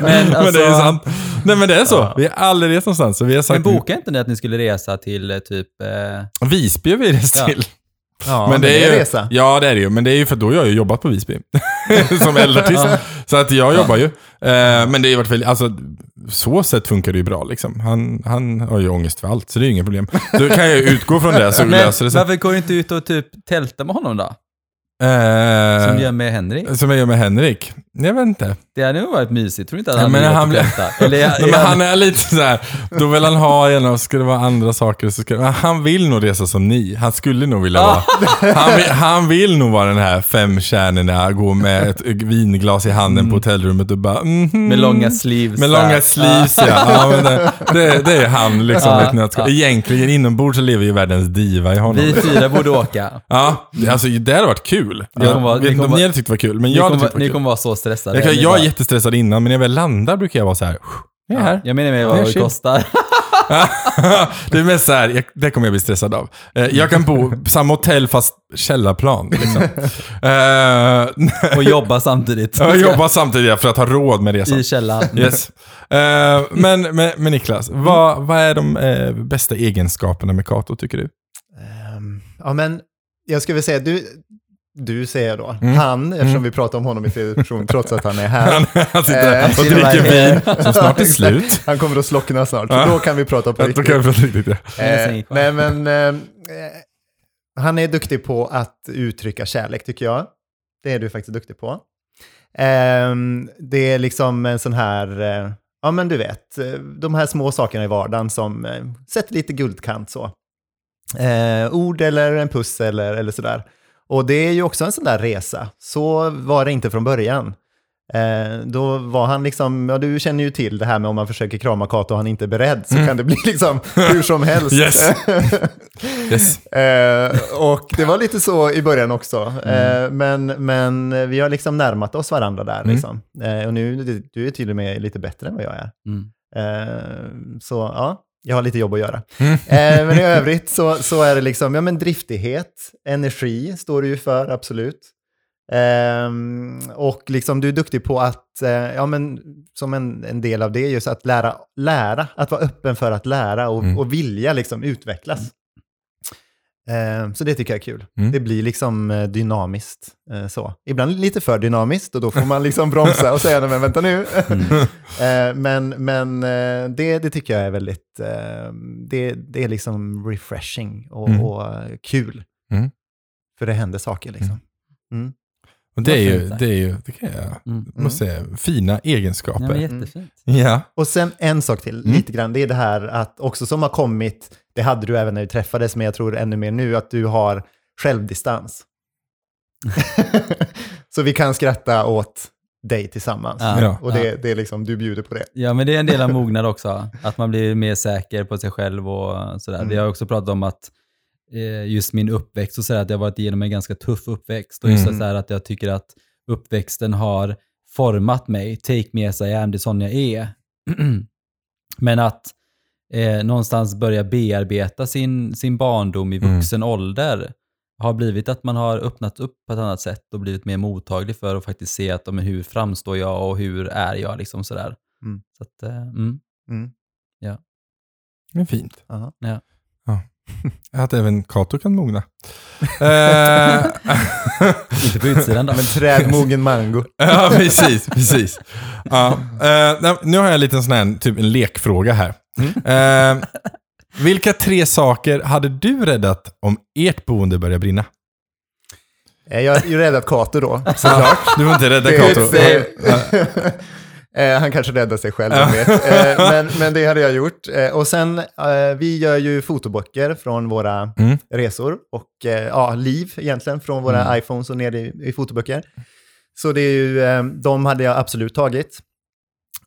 Men, alltså, men det är sant. Nej men det är så. Ja. Vi har aldrig rest någonstans. Så vi har Men sagt, boka inte ni att ni skulle resa till eh, typ... Eh, Visby har vi rest till. Ja, men det är ju, resa. Ja, det är det ju. Men det är ju för då har jag ju jobbat på Visby. som eldartist. Så att jag jobbar ju. Eh, men det har ju varit väldigt, alltså så sätt funkar det ju bra liksom. Han, han har ju ångest för allt, så det är ju inget problem. Då kan jag utgå från det så löser det sig. varför går du inte ut och typ tälta med honom då? Eh, Som du gör med Henrik? som jag gör med Henrik. Jag vet inte. Det hade nog varit mysigt. Tror du inte att han men hade han gillat blir- att tälta? Eller, Nej, men han är lite så här. då vill han ha gärna, ska det vara andra saker så ska men han vill nog resa som ni. Han skulle nog vilja vara, han vill, han vill nog vara den här fem kärnorna, gå med ett vinglas i handen på hotellrummet och bara mhm. Med långa sleeves. Med långa sleeves ja. ja men det, det, det är han liksom. Ja, nötskal. ja. Egentligen inombords så lever ju världens diva i honom. Vi fyra borde åka. Ja, det- alltså det hade varit kul. Ni Jag kommer vara- vet ni inte om kommer- ni hade tyckt det var kul, men Ni jag hade kommer, tyckt det var ni kul. kommer vara så stressade. Jag, kan, Ni jag är bara- jättestressad innan, men när jag väl landar brukar jag vara så här. Jag är här. Jag menar med Ja, vad det chill. kostar. det är mest så här, jag, det kommer jag bli stressad av. Eh, jag kan bo på samma hotell fast källarplan. Liksom. Eh, Och jobba samtidigt. jag jobbar samtidigt för att ha råd med resan. I källaren. Yes. Eh, men, men, men Niklas, vad, vad är de eh, bästa egenskaperna med Kato tycker du? Ehm, ja, men jag skulle vilja säga, du, du säger jag då. Mm. Han, eftersom vi pratar om honom i tredje person, trots att han är här. Han, han sitter Eh, och och dricker med- vin som snart är slut. Han kommer att slockna snart, så Ja. då kan vi prata på Då riktigt. kan vi prata riktigt. Eh, nej, men eh, eh, han är duktig på att uttrycka kärlek, tycker jag. Det är du faktiskt duktig på. Eh, det är liksom en sån här, eh, ja men du vet, eh, de här små sakerna i vardagen som eh, sätter lite guldkant så. Eh, ord eller en puss eller, eller sådär. Och det är ju också en sån där resa. Så var det inte från början. Eh, då var han liksom, ja du känner ju till det här med om man försöker krama Kato och han inte är beredd så kan det bli liksom hur som helst. Yes. Yes. eh, och det var lite så i början också. Eh, men, men vi har liksom närmat oss varandra där. Liksom. Eh, och nu, du, du är till och med lite bättre än vad jag är. Mm. Så ja, jag har lite jobb att göra. Mm. Eh, men i övrigt så, så är det liksom, ja men driftighet, energi står du ju för, absolut. Ehm, och liksom du är duktig på att, eh, ja men som en, en del av det, just att lära, lära, att vara öppen för att lära och, Mm. och vilja liksom utvecklas. Ehm, så det tycker jag är kul. Mm. Det blir liksom eh, dynamiskt eh, så. Ibland lite för dynamiskt och då får man liksom bromsa och säga, men vänta nu. Eh, men men eh, det, det tycker jag är väldigt, eh, det, det är liksom refreshing och, Mm. och kul. Mm. För det händer saker liksom. Mm. Och det är ju, det är ju, det kan jag Mm. måste säga, fina Ja, egenskaper. jättefint. Ja. Och sen en sak till, Mm. lite grann, det är det här att också som har kommit, det hade du även när vi träffades, men jag tror ännu mer nu, att du har självdistans. Så vi kan skratta åt dig tillsammans. Ja. Ja. Och det, det är liksom, du bjuder på det. Ja, men det är en del av mognad också. Att man blir mer säker på sig själv och sådär. Mm. Vi har också pratat om att eh, just min uppväxt och sådär, att jag har varit igenom en ganska tuff uppväxt. Och just Mm. så här att jag tycker att uppväxten har format mig. Take me as I am, det är sån jag är. men att eh, någonstans börja bearbeta sin, sin barndom i Mm. vuxen ålder har blivit att man har öppnat upp på ett annat sätt och blivit mer mottaglig för att faktiskt se att ja, men hur framstår jag och hur är jag liksom sådär. Mm. Så att, eh, mm. Mm. Det är fint. Aha. Att även Kato kan mogna. Eh, Inte på utsidan då. Men trädmogen mango. ja, precis. precis. Ja, nej, nu har jag en liten sån här, typ en lekfråga här. Mm. Eh, vilka tre saker hade du räddat om ert boende börjar brinna? Eh, Jag är ju rädd att Kato då, såklart. Du var inte rädda Kato? det- Eh, han kanske räddar sig själv, jag vet. Eh, men, men det hade jag gjort. Och sen, vi gör ju fotoböcker från våra Mm. resor och ja, liv egentligen från våra Mm. iPhones och ner i, i fotoböcker. Så det är ju, de hade jag absolut tagit.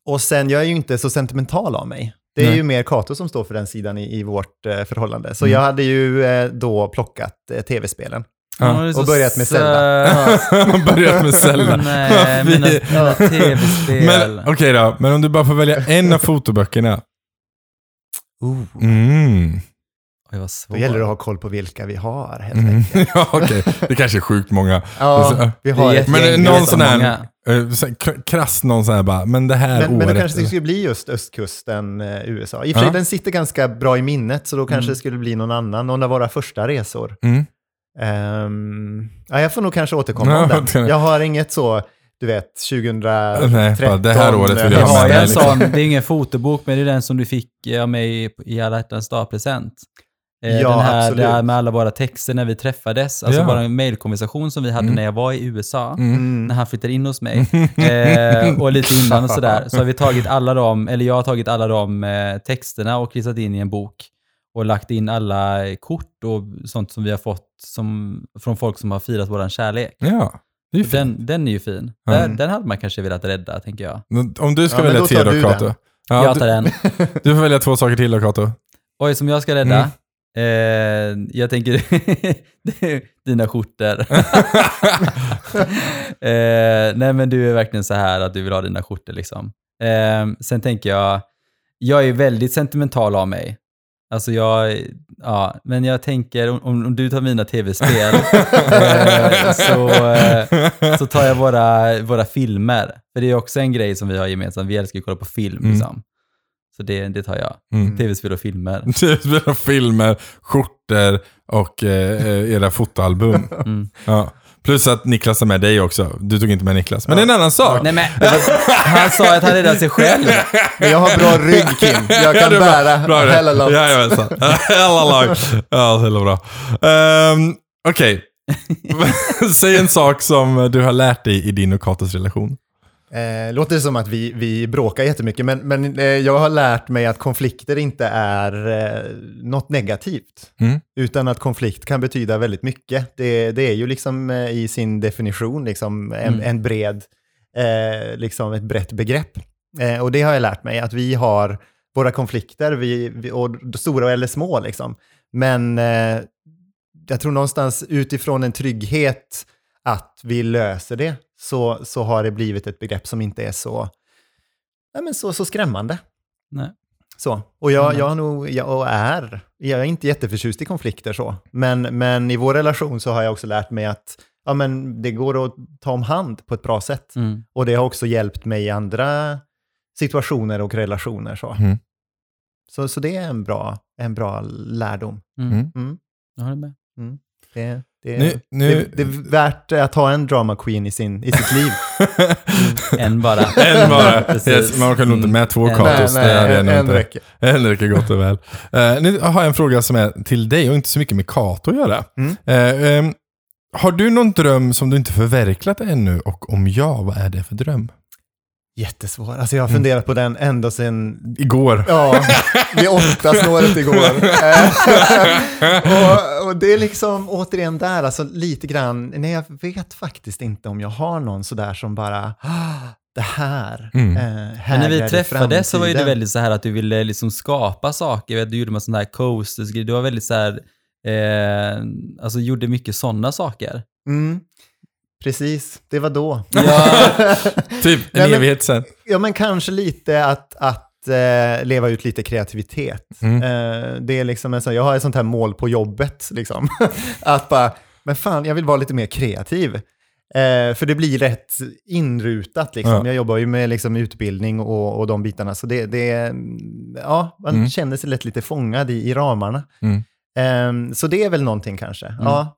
Och sen, jag är ju inte så sentimental av mig. Det är Nej. ju mer Kato som står för den sidan i, i vårt eh, förhållande. Så Mm. jag hade ju eh, då plockat eh, tv-spelen. Ja. Och börjat med sö- Man börjat med Zelda. Nej, mina, mina tv-spel. Okej då, men om du bara får välja en av fotoböckerna. Mm. Oj, vad svårt. Då gäller det att ha koll på vilka vi har helt Mm. enkelt. ja, okej. Det kanske är sjukt många. Ja, vi har Det Men eh, någon sån här, eh, så- k- krass någon sån här bara, men det här Men, men det året. kanske skulle bli just östkusten, eh, USA. I och för sig, Ja. den sitter ganska bra i minnet, så då kanske Mm. det skulle bli någon annan, någon av våra första resor. Mm. Ehm, ja, jag får nog kanske återkomma om Ja, den. Jag har inget så, du vet, 2013. Nej, det här året vill Vi jag ha med en liksom. sån, det är ingen fotobok, men det är den som du fick av mig i alla hjärtans dag-present. Eh, Ja, den här absolut. där med alla våra texter när vi träffades, alltså Ja. vår mailkonversation som vi hade Mm. när jag var i USA. Mm. Mm. när han flyttade in hos mig. eh, och lite innan och sådär. Så har vi tagit alla de, eller jag har tagit alla de eh, texterna och klistrat in i en bok. Och lagt in alla kort och sånt som vi har fått som, från folk som har firat våran kärlek. Ja, det. Den, den är ju fin. Mm. Den, den hade man kanske velat rädda, tänker jag. Om du ska Ja, välja då tre då, du Kato. Ja, jag du, tar den. du får välja två saker till då, Kato. Oj, som jag ska rädda? Eh, jag tänker dina skjortor. eh, nej, men du är verkligen så här att du vill ha dina skjortor liksom. Eh, sen tänker jag jag är väldigt sentimental av mig. Alltså jag, ja, men jag tänker om, om du tar mina tv-spel eh, så, eh, så tar jag våra, våra filmer. För det är också en grej som vi har gemensamt, vi älskar att kolla på film. Mm. Liksom. Så det, det tar jag. Mm. Tv-spel och filmer. Tv-spel, filmer, skjortor och eh, era fotoalbum. Mm. Ja. Plus att Niklas har med dig också. Du tog inte med Niklas. Men det är en annan sak. Nej men, han sa att han räddade sig själv. Men jag har bra rygg Kim. Jag Ja, kan är bra. bära Bra det. hela loppet. Jajamensan. Hela lag. Ja, jävla bra. Um, Okej. Säg en sak som du har lärt dig i din och Katos relation. Eh, låter det som att vi, vi bråkar jättemycket, men, men eh, jag har lärt mig att konflikter inte är eh, något negativt. Mm. Utan att konflikt kan betyda väldigt mycket. Det, det är ju liksom eh, i sin definition liksom en, Mm. en bred, eh, liksom ett brett begrepp. Eh, och det har jag lärt mig, att vi har våra konflikter, vi, vi, och stora eller små liksom. Men eh, jag tror någonstans utifrån en trygghet att vi löser det, så, så har det blivit ett begrepp som inte är så, nej men så, så skrämmande. Nej. Så. Och jag, Mm. jag har nog, jag och är, jag är inte jätteförtjust i konflikter så. Men, men i vår relation så har jag också lärt mig att ja, men det går att ta om hand på ett bra sätt. Mm. Och det har också hjälpt mig i andra situationer och relationer. Så, Mm. så, så det är en bra, en bra lärdom. Mm. Mm. Mm. Jag håller med. Det, det, Nu- nu- det, det är värt att ha en drama queen i, sin, i sitt liv. En bara. En bara. Yes, man kan nog inte med två. Katos. nej, nej, jag en, en räcker. En räcker gott och väl. Eh, nu har jag en fråga som är till dig och inte så mycket med Kato att göra. Mm. Eh, ehm, har du någon dröm som du inte förverkligat ännu? Och om ja, vad är det för dröm? Jättesvår. Alltså jag har funderat på den ända sedan Igår. Ja, vid åtta snåret igår. och, och det är liksom återigen där, alltså lite grann, nej jag vet faktiskt inte om jag har någon sådär som bara, "Ah, det här, Mm. eh, Men när vi träffades så var ju det framtiden." väldigt så här att du ville liksom skapa saker. Du gjorde med sådana här coasters, du var väldigt så här, eh, alltså gjorde mycket sådana saker. Mm, precis, det var då. Ja, Typ en evighet sen. Ja, men kanske lite att, att eh, leva ut lite kreativitet. Mm. Eh, det är liksom en sån, jag har ett sånt här mål på jobbet, liksom. att bara, men fan, jag vill vara lite mer kreativ. Eh, för det blir rätt inrutat, liksom. Ja. Jag jobbar ju med liksom, utbildning och, och de bitarna, så det, det ja, man Mm. känner sig lätt lite fångad i, i ramarna. Mm. Eh, så det är väl någonting kanske, ja, att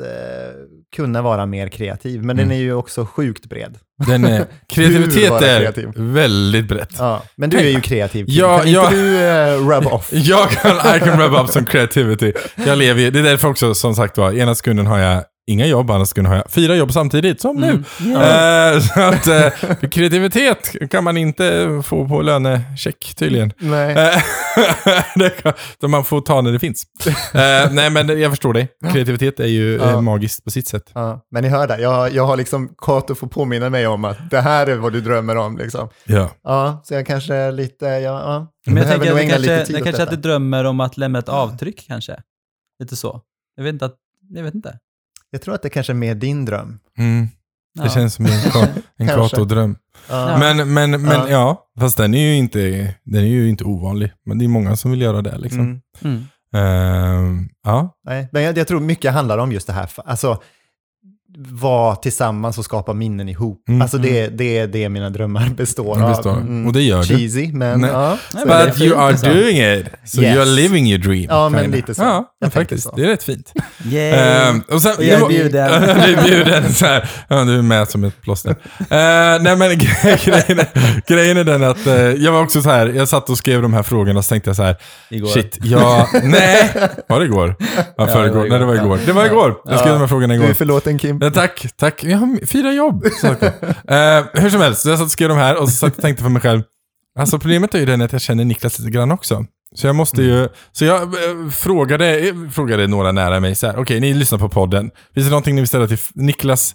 eh, kunna vara mer kreativ. Men den Mm. är ju också sjukt bred. Den är, kreativitet är kreativ. väldigt brett. Ja, men du är ju kreativ. Ja, kan ja. inte du uh, rub off? Jag kan, I can rub up some creativity. Jag lever ju, det är därför också som sagt var, ena sekunden har jag inga jobb, sekunden har jag fyra jobb samtidigt, som nu. Mm. Eh, så att eh, kreativitet kan man inte få på lönecheck tydligen. Nej. Eh, det man får ta när det finns. Eh, nej men jag förstår dig. Kreativitet är ju Ja. eh, magiskt på sitt sätt. Ja, men ni hör det, jag, jag har liksom Kato får påminna mig om att det här är vad du drömmer om. Liksom. Ja. Ja, så jag kanske lite, ja, ja. Men jag behöver tänker att kanske, det kanske att du drömmer om att lämna ett avtryck kanske. Lite så. Jag vet inte att, jag vet inte. Jag tror att det kanske är mer din dröm. Mm, det Ja. känns som en, en Kanske. Kato-dröm. Ja. Men, men, men ja. Ja. fast den är, ju inte, den är ju inte ovanlig. Men det är många som vill göra det liksom. Mm. Mm. Ehm, ja. Nej, men jag, jag tror mycket handlar om just det här, alltså vara tillsammans och skapa minnen ihop. Mm. Alltså det, det är det mina drömmar består Det består. av. Mm. Och det gör du. Cheesy, men Nej. ja. Nej, men det är But fint you are alltså. doing it. So Yes. you are living your dream. Ja, men lite så. Ja, Jag faktiskt. så. Det är rätt fint. Yay! Ehm, och sen, Och jag är bjuden. du är bjuden. Så här. Ja, du är med som ett plåster. Uh, nej men gre- grejen, är, grejen är den att eh, jag var också så här, jag satt och skrev de här frågorna och så tänkte jag så här, Igår. shit, ja, nej, var det igår? Ja, det förrgår. var Nej, det var igår. Det var igår. Jag skrev de här frågorna Du igår. är förlåten Kim. Ja, tack, tack. Jag har fyra jobb. Uh, hur som helst, jag satt och skrev de här och så satt och tänkte för mig själv, alltså problemet är ju den att jag känner Niklas lite grann också. Så jag måste ju, så jag eh, frågade, eh, frågade några nära mig så här, okej, ni lyssnar på podden. Finns det någonting ni vill ställa till Niklas,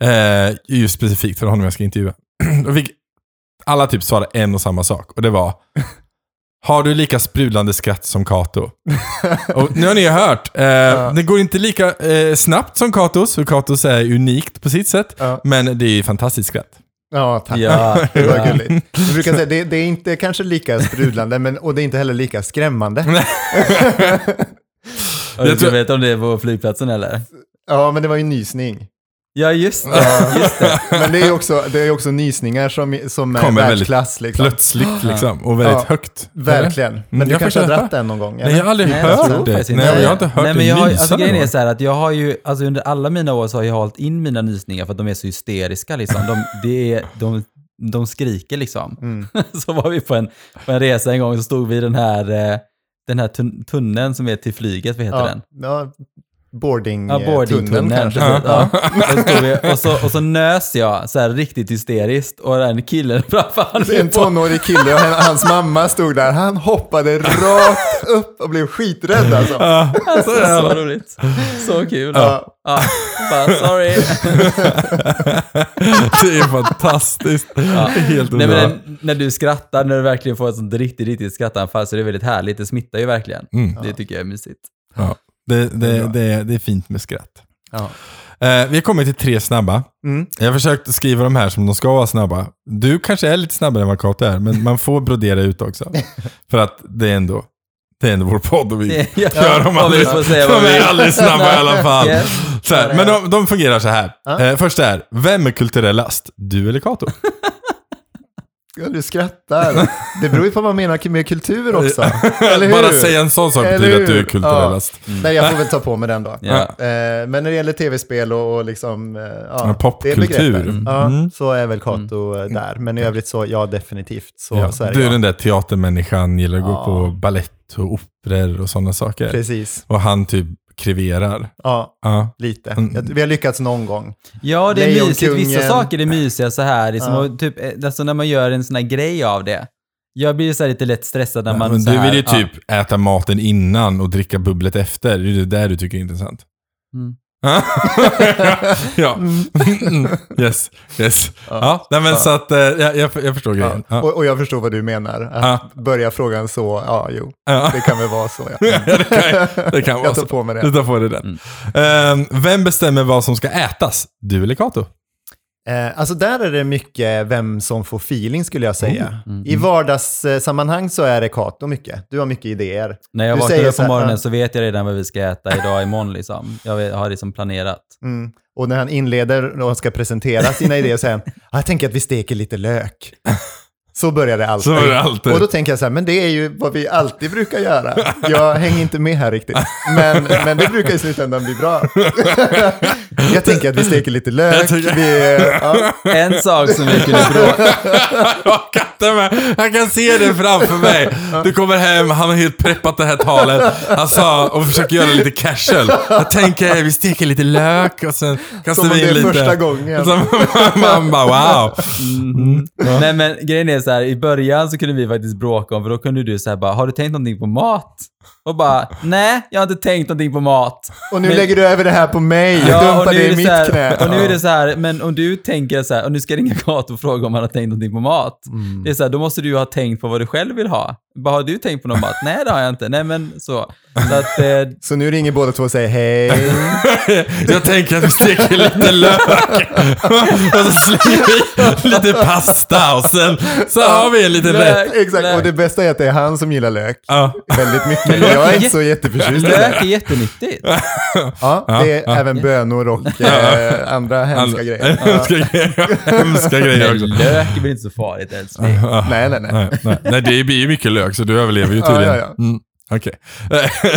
eh, just specifikt för honom jag ska intervjua? och fick alla typ svara en och samma sak, och det var, har du lika sprudlande skratt som Kato? och nu har ni hört, eh, det går inte lika eh, snabbt som Katos, för Katos är unikt på sitt sätt. Ja. Men det är ju fantastiskt skratt. Ja, tack. Ja, Det var ja. gulligt. Jag brukar säga, det, det är inte kanske lika sprudlande, men, och det är inte heller lika skrämmande. Du vet om det är på flygplatsen eller? Ja, men det var ju nysning. Ja, just det. Just det. Men det är ju också, det är också nysningar som, som är Kommer väldigt världsklass. Liksom. Plötsligt liksom, och väldigt Ja, högt. Verkligen. Men Mm, du jag kanske har försöker. dratt den någon gång? Nej, jag har aldrig Nej, jag hört tror det. faktiskt Nej, jag har inte hört Nej, det men jag nysa alltså, grejen är så här att jag har ju, alltså under alla mina år så har jag hållit in mina nysningar för att de är så hysteriska liksom. De, det är, de, de skriker liksom. Mm. så var vi på en, på en resa en gång så stod vi i den här, eh, den här tun- tunneln som är till flyget, vad heter Ja, den? ja, boarding, Ja, eh, boardingtunneln tunneln kanske. precis. Ja. Och, så och, så, nös jag så här riktigt hysteriskt och den killen framför han En tonårig kille och hans mamma stod där. Han hoppade rakt upp och blev skiträdd alltså. Alltså, så roligt. Så kul. Ja. Ja, bara sorry. Det är fantastiskt. Det är helt Nej, underbart. men när du skrattar, när du verkligen får ett sånt riktigt, riktigt skrattanfall så är det väldigt härligt. Det smittar ju verkligen. Mm. Det tycker jag är mysigt. Ja. Det, det, det, är, det är fint med skratt. Ja. Eh, vi har kommit till tre snabba. Mm. Jag har försökt skriva de här som de ska vara snabba. Du kanske är lite snabbare än vad Kato är, men man får brodera ut också. För att det är ändå, det är ändå vår podd och vi ja, gör dem de är aldrig snabba i alla fall. Yes. Så här, men de, de fungerar så här. Ja. Eh, första är, vem är kulturellast? Du eller Kato? Ja, du skrattar. Det beror ju på vad man menar med kultur också. Eller hur? Bara säga en sån sak betyder att du är kulturellast. Nej, jag får väl ta på mig den då. Ja. Eh, men när det gäller tv-spel och, och liksom, eh, ja, Ja, popkultur. Mm. Ja, Mm. så är väl Kato eh, där. Men i övrigt så, ja definitivt. Så, Ja, så är du är ja. den där teatermänniskan, gillar att gå Ja. på ballett och operor och sådana saker. Precis. Och han typ kreverar. Ja, Ja. lite. Mm. Vi har lyckats någon gång. Ja, det är mysigt. Vissa saker är mysiga så här. Liksom, Ja. och typ, eh, alltså när man gör en sån här grej av det. Jag blir så här lite lätt stressad när man... men så du här, vill ju ja. typ äta maten innan och dricka bubblet efter. Det är det där du tycker är intressant. Mm. ja. Mm. Yes, yes. Ja, nej, men Ja. så att eh, jag, jag, förstår Ja. grejen. Ja. Och, och jag förstår vad du menar. Att börja frågan så, ja jo, Ja. det kan väl vara så. Ja. det kan, det kan vara Jag tar så. på mig det. Du tar på dig den. Ehm, vem bestämmer vad som ska ätas? Du eller Kato? Eh, alltså där är det mycket vem som får feeling skulle jag säga. Mm. I vardagssammanhang så är det Kato mycket. Du har mycket idéer. När jag vaknar upp så på morgonen så vet jag redan vad vi ska äta idag imorgon liksom. Jag vet- har liksom planerat. Mm. Och när han inleder och ska presentera sina idéer säger han, "Ah, jag tänker att vi steker lite lök. Så börjar det alltid. Så börjar det alltid. Och då tänker jag så här, men det är ju vad vi alltid brukar göra. Jag hänger inte med här riktigt. Men, men det brukar i slutändan bli bra. jag tänker att vi steker lite lök. Vi, ja, En sak som vi kunde bråka... Jag kattar med. Jag kan se det framför mig. Du kommer hem, han har helt preppat det här talet. Han sa, och försöker göra lite casual. Jag tänker, vi steker lite lök och sen kastar som om vi det in är lite... första gången. Man bara, wow. Mm. Nej men grejen är så här, i början så kunde vi faktiskt bråka om, för då kunde du säga bara, har du tänkt någonting på mat? Och bara, nej, jag har inte tänkt någonting på mat. Och nu Men- lägger du över det här på mig. Ja, och Dumpa nu det i mitt här, knä. Och nu är det så här, men om du tänker så här, och nu ska jag ringa Kato och fråga om han har tänkt någonting på mat. Mm. Det är så här, då måste du ju ha tänkt på vad du själv vill ha. Bara, har du tänkt på någon mat? Nej, det har jag inte. Nej, men så. Så att, eh, Så nu ringer båda två och säger hej. Jag tänker att vi steker lite lök. Och så slänger vi lite pasta och sen så har vi en liten Lök. rätt. Exakt, Lök. och det bästa är att det är han som gillar lök. Ja. Väldigt mycket. Men lök jag är inte jätte- så jätteförtjust i lök det. är jättenyttigt. Ja, det är ja. även bönor och eh, andra hemska grejer. Hemska grejer. Hemska grejer Men också. lök är väl inte så farligt älskling? Nej, nej, nej. Nej, nej. det blir ju mycket lök så du överlever ju tydligen. ja, ja. Mm, Okej.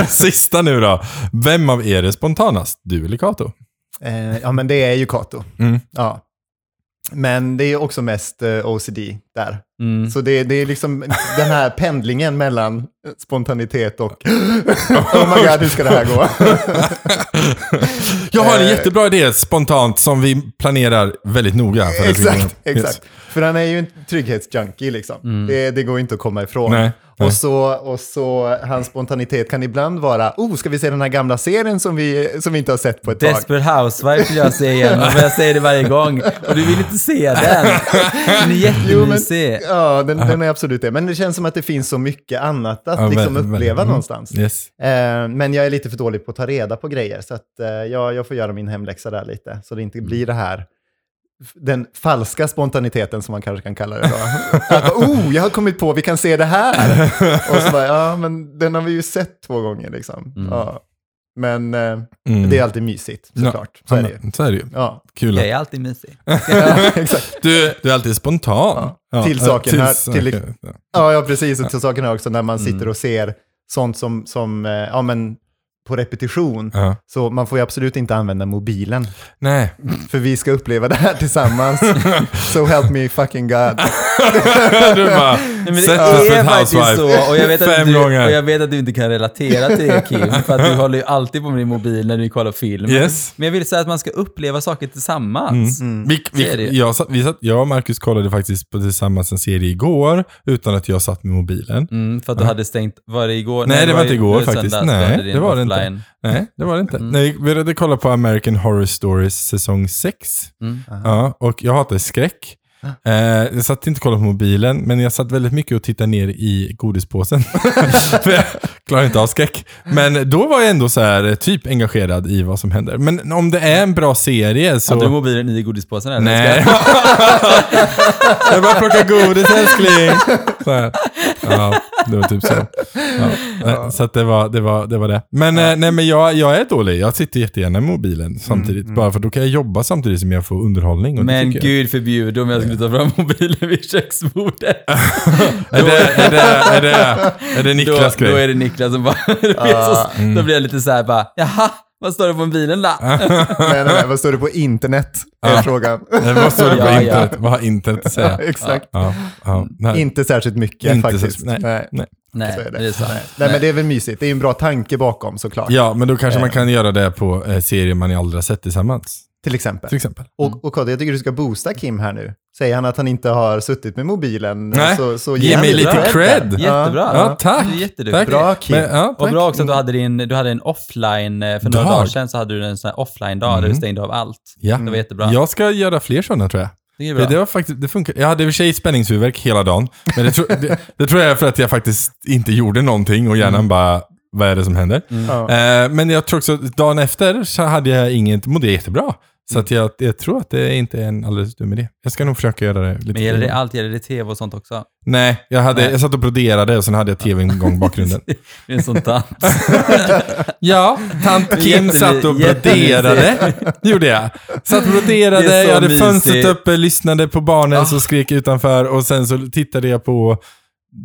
Sista nu då. Vem av er är spontanast? Du eller Kato? Eh, ja, men det är ju Kato. Mm. Ja. Men det är också mest eh, OCD där. Mm. Så det, det är liksom den här pendlingen mellan spontanitet och oh my god, hur ska det här gå? Jag har en Eh. jättebra idé spontant som vi planerar väldigt noga. Exakt, exakt. För han är ju en trygghetsjunkie liksom. Det, det går inte att komma ifrån. Nej. Och, så, och så hans spontanitet kan ibland vara, oh, ska vi se den här gamla serien som vi, som vi inte har sett på ett tag? Desperate Housewives vill jag se igen, men jag säger det varje gång. Och du vill inte se den. Den är men, jättemysig. ja, den, den är absolut det. Men det känns som att det finns så mycket annat att Ja, liksom väldigt, uppleva väldigt. Mm. någonstans. Yes. Eh, men jag är lite för dålig på att ta reda på grejer, så att, eh, jag, jag får göra min hemläxa där lite. Så det inte blir det här den falska spontaniteten som man kanske kan kalla det då. Att, oh, jag har kommit på, vi kan se det här. Och så bara, ja, men den har vi ju sett två gånger liksom. Mm. Ja. Men eh, Mm. det är alltid mysigt, såklart. Så är det ju. Så är det ju. Ja, Kul. Jag är alltid mysig. ja. Du, du är alltid spontan. Ja, till saken här, saker. till- Ja, ja precis. Och till saken är också när man sitter och ser sånt som, som eh, ja men på repetition. Ja. Så man får ju absolut inte använda mobilen. Nej. För vi ska uppleva det här tillsammans. so help me fucking God. du bara, Nej, men det sätt är dig för ett faktiskt housewife. så. Och jag, vet att Fem du, gånger. och jag vet att du inte kan relatera till det Kim, för att du håller ju alltid på med din mobil när du kollar film. Yes. Men jag vill säga att man ska uppleva saker tillsammans. Vi, är det vi, ju. jag, satt, vi satt, jag och Marcus kollade faktiskt på tillsammans en serie igår utan att jag satt med mobilen. Mm, för att du hade stängt, var det igår? Nej, det var ju- inte igår var det faktiskt. Nej, det var det inte. Offline. Nej, det var det inte. Mm. Nej, vi hade kollat på American Horror Stories säsong 6. Mm. Ja, och jag hatar skräck. Eh, jag satt inte och kollade på mobilen, men jag satt väldigt mycket och tittade ner i godispåsen. För jag klarar inte av skräck. Men då var jag ändå så här, eh, typ engagerad i vad som händer. Men om det är en bra serie så... Hade du mobilen i godispåsen? Eller? Nej. jag bara plocka godis älskling. Så här. Ja, det var typ så. Ja. Nej, Så det var det. Var, det, var det. Men, eh, nej, men jag, jag är dålig. Jag sitter jättegärna med mobilen samtidigt. Bara för då kan jag jobba samtidigt som jag får underhållning. Men gud förbjude om jag skulle ta fram mobilen vid köksbordet. Är det, är det, är det, är det Niklas då, då grej? är det Niklas som bara... vet, så, Då blir jag lite så här bara, jaha, vad står det på mobilen då? Nej, nej, nej, vad står det på internet? Är frågan. Nej, Vad står det på Ja, ja. internet? Vad har internet att säga? Exakt. Ja, ja, nej. Inte särskilt mycket Inte faktiskt. så- nej. nej. Nej. Nej, Så är det. det är sant. Nej. Nej, men det är väl mysigt. Det är ju en bra tanke bakom såklart. Ja, men då kanske man Eh. kan göra det på eh, serier man aldrig har sett tillsammans. Till exempel. Till exempel. Och, och Kodde, jag tycker du ska boosta Kim här nu. Säger han att han inte har suttit med mobilen, Nej. så, så Ge mig lite lite cred. Jättebra. Ja, tack. Du är jätteduktig. Tack. Bra Kim. Men, ja, Och bra också att du hade, din, du hade en offline, eh, för några Dag. dagar sedan så hade du en sån här offline-dag där du Mm. stängde av allt. Ja. Det var jättebra. Jag ska göra fler sådana tror jag. Det Det, bra. det var faktiskt, det funkar. Jag hade i och för sig spänningshuvudvärk hela dagen. Men det, tro, det, det tror jag är för att jag faktiskt inte gjorde någonting och hjärnan bara, vad är det som händer? Ja. Eh, men jag tror också, dagen efter så hade jag inget, mådde jag jättebra. Så att jag, jag tror att det inte är en alldeles dum idé. Jag ska nog försöka göra det lite Men gäller det allt? Gäller det tv och sånt också? Nej, jag, hade, Nej. jag satt och broderade och sen hade jag tvn igång i bakgrunden. Det är en sån tant. Ja, tant Kim satt och broderade. gjorde jag. Satt och broderade, jag hade mysigt. fönstret uppe, lyssnade på barnen Ah. som skrek utanför och sen så tittade jag på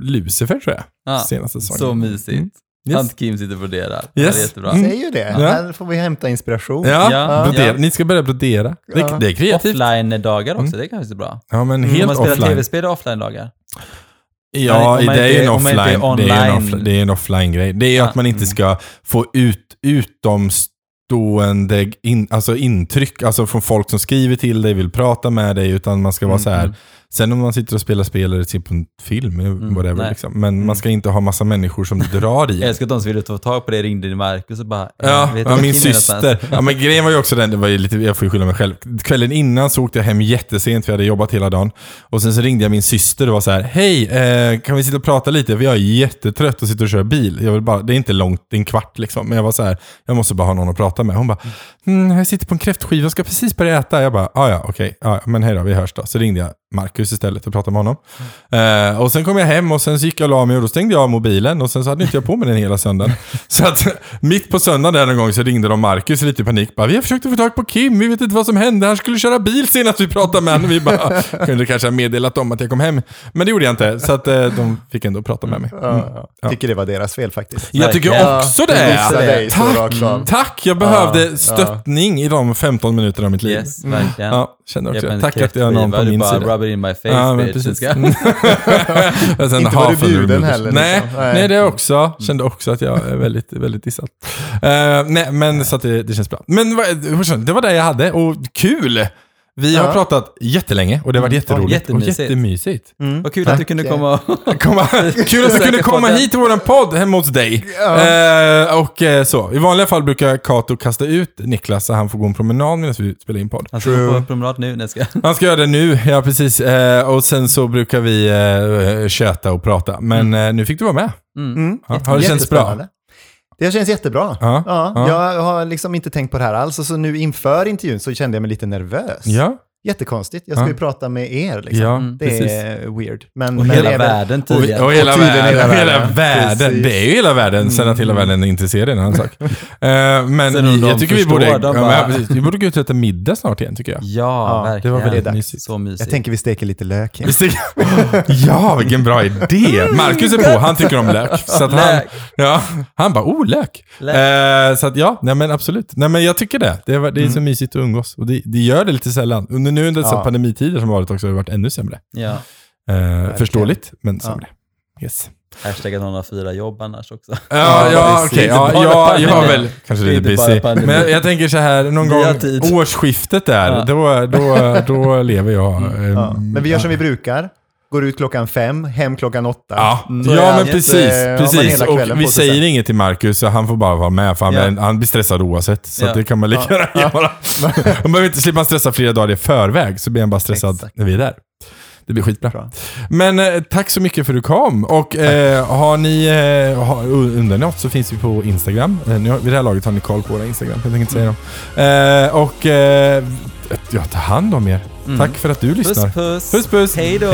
Lucifer tror jag. Ja, Senaste säsongen. så mysigt. Mm. Yes. Tant Kim sitter och broderar. Yes. Det är jättebra. Mm. Säg ju det. Ja. Här får vi hämta inspiration. Ja, Ja. brodera. Ja. ni ska börja brodera. Det, Ja. det är kreativt. Offline-dagar också, det kanske är bra. Ja, men Mm, Om helt man spelar offline. tv-spel offline-dagar. Ja, om det är en om offline. Det är en, online. off, det är en offline-grej. Det är att man inte ska få ut utomstående in, alltså intryck, alltså från folk som skriver till dig, vill prata med dig, utan man ska vara så här. mm. Sen om man sitter och spelar spel eller ser på en film, mm, whatever, liksom. men man ska inte ha massa människor som drar i Jag älskar att de som ville ta tag på det ringde till Marcus och bara... Ja, du ja var min syster. Ja, men grejen var ju också den, det var lite, jag får ju skylla mig själv. Kvällen innan så åkte jag hem jättesent för jag hade jobbat hela dagen. Och sen så ringde jag min syster och var så här, hej, eh, kan vi sitta och prata lite? För jag är jättetrött och sitter och kör bil. Jag vill bara, det är inte långt, det är en kvart liksom. Men jag var så här, jag måste bara ha någon att prata med. Hon bara, mm, jag sitter på en kräftskiva och ska precis börja äta. Jag bara, ah, ja okej, okay, ja, men hej då, vi hörs då. Så ringde jag Marcus istället och pratade med honom. Eh, och sen kom jag hem och sen så gick jag och la mig och då stängde jag av mobilen och sen så hade inte jag på mig den hela söndagen. Så att mitt på söndagen där någon gång så ringde de Marcus lite i panik. Bara, vi har försökt att få tag på Kim, vi vet inte vad som hände. Han skulle köra bil senast vi pratade med honom. Vi bara, kunde kanske ha meddelat dem att jag kom hem. Men det gjorde jag inte, så att eh, de fick ändå prata med mig. Mm. Ja, ja. Tycker det var deras fel faktiskt. Jag tycker också Ja, det. Tack, tack, jag behövde stöttning i de 15 minuterna av mitt liv. Yes, verkligen. Ja, kände också Tack att jag har någon på min sida. Bara rub it in my face Ja, men bitch. precis. Ska- Inte var du bjuden heller, Nej, liksom. Nej. nej, det också. Kände också att jag är väldigt, väldigt dissad. Eh, nej, men så att det, det känns bra. Men det var det jag hade och kul! Vi har pratat jättelänge och det har varit jätteroligt jättemysigt. och jättemysigt. Mm. Vad kul att du Tack. kunde komma kul att du kunde komma hit till våran podd hemma hos dig. Eh, och eh, så. I vanliga fall brukar Kato kasta ut Niklas så han får gå en promenad medan vi spelar in podd. Han ska gå på promenad nu. Nej, ska... Han ska göra det nu, ja precis. Eh, och sen så brukar vi eh, köta och prata. Men eh, nu fick du vara med. Mm. Ja, har det känts bra? Det känns jättebra. Ja, Ja, ja. Jag har liksom inte tänkt på det här alls. Så nu inför intervjun så kände jag mig lite nervös. Ja. Jättekonstigt. Jag ska Ja. ju prata med er liksom. Ja, Mm. det precis. är weird. Men, Och men hela det världen Och, och hela Och tydligen världen. hela Hela världen. Det är ju hela världen, sen att hela världen är intresserad är en annan sak. Eh, men de jag tycker vi borde, de ja, bara- men, precis, vi borde gå ut och äta middag snart igen tycker jag. Ja, Ja, det verkligen. var väldigt mysigt. Så mysigt. Jag tänker vi steker lite lök. Vi ser- ja, vilken bra idé! Marcus är på, han tycker om lök. Så att han, ja, han bara, oh lök. Lök. Eh, så att ja, nej men absolut. Nej men jag tycker det. Det är, det är så mysigt att umgås. Och det, det gör det lite sällan. Under nu under Ja. pandemitider som varit också har det varit ännu sämre. Ja. Eh, förståeligt, men sämre. Yes. Hashtag att någon har fyra jobb annars också. Ja, Ja, ja okej. Ja, Inte bara ja, jag har väl kanske lite busy. Men jag, jag tänker så här, någon gång tid. årsskiftet där, Ja. då, då, då lever jag. eh, Ja. Men vi gör som vi brukar. Går ut klockan fem, hem klockan åtta. Ja, Så ja men precis. eh, precis. Och vi säger sen. inget till Marcus, så han får bara vara med, för han, Ja. han blir stressad oavsett. Så Ja. det kan man lika Ja. gärna göra. Man behöver inte slippa stressa flera dagar i förväg, så blir han bara stressad Exakt. när vi är där. Det blir skitbra. Bra. Men eh, tack så mycket för att du kom. Och eh, har ni, eh, har, undrar ni något så finns vi på Instagram. Eh, nu har, vid det här laget har ni koll på våra Instagram, jag tänker inte säga dem. Eh, och eh, ja, ta hand om er. Mm. Tack för att du lyssnar. Puss puss. Puss puss. Hej då.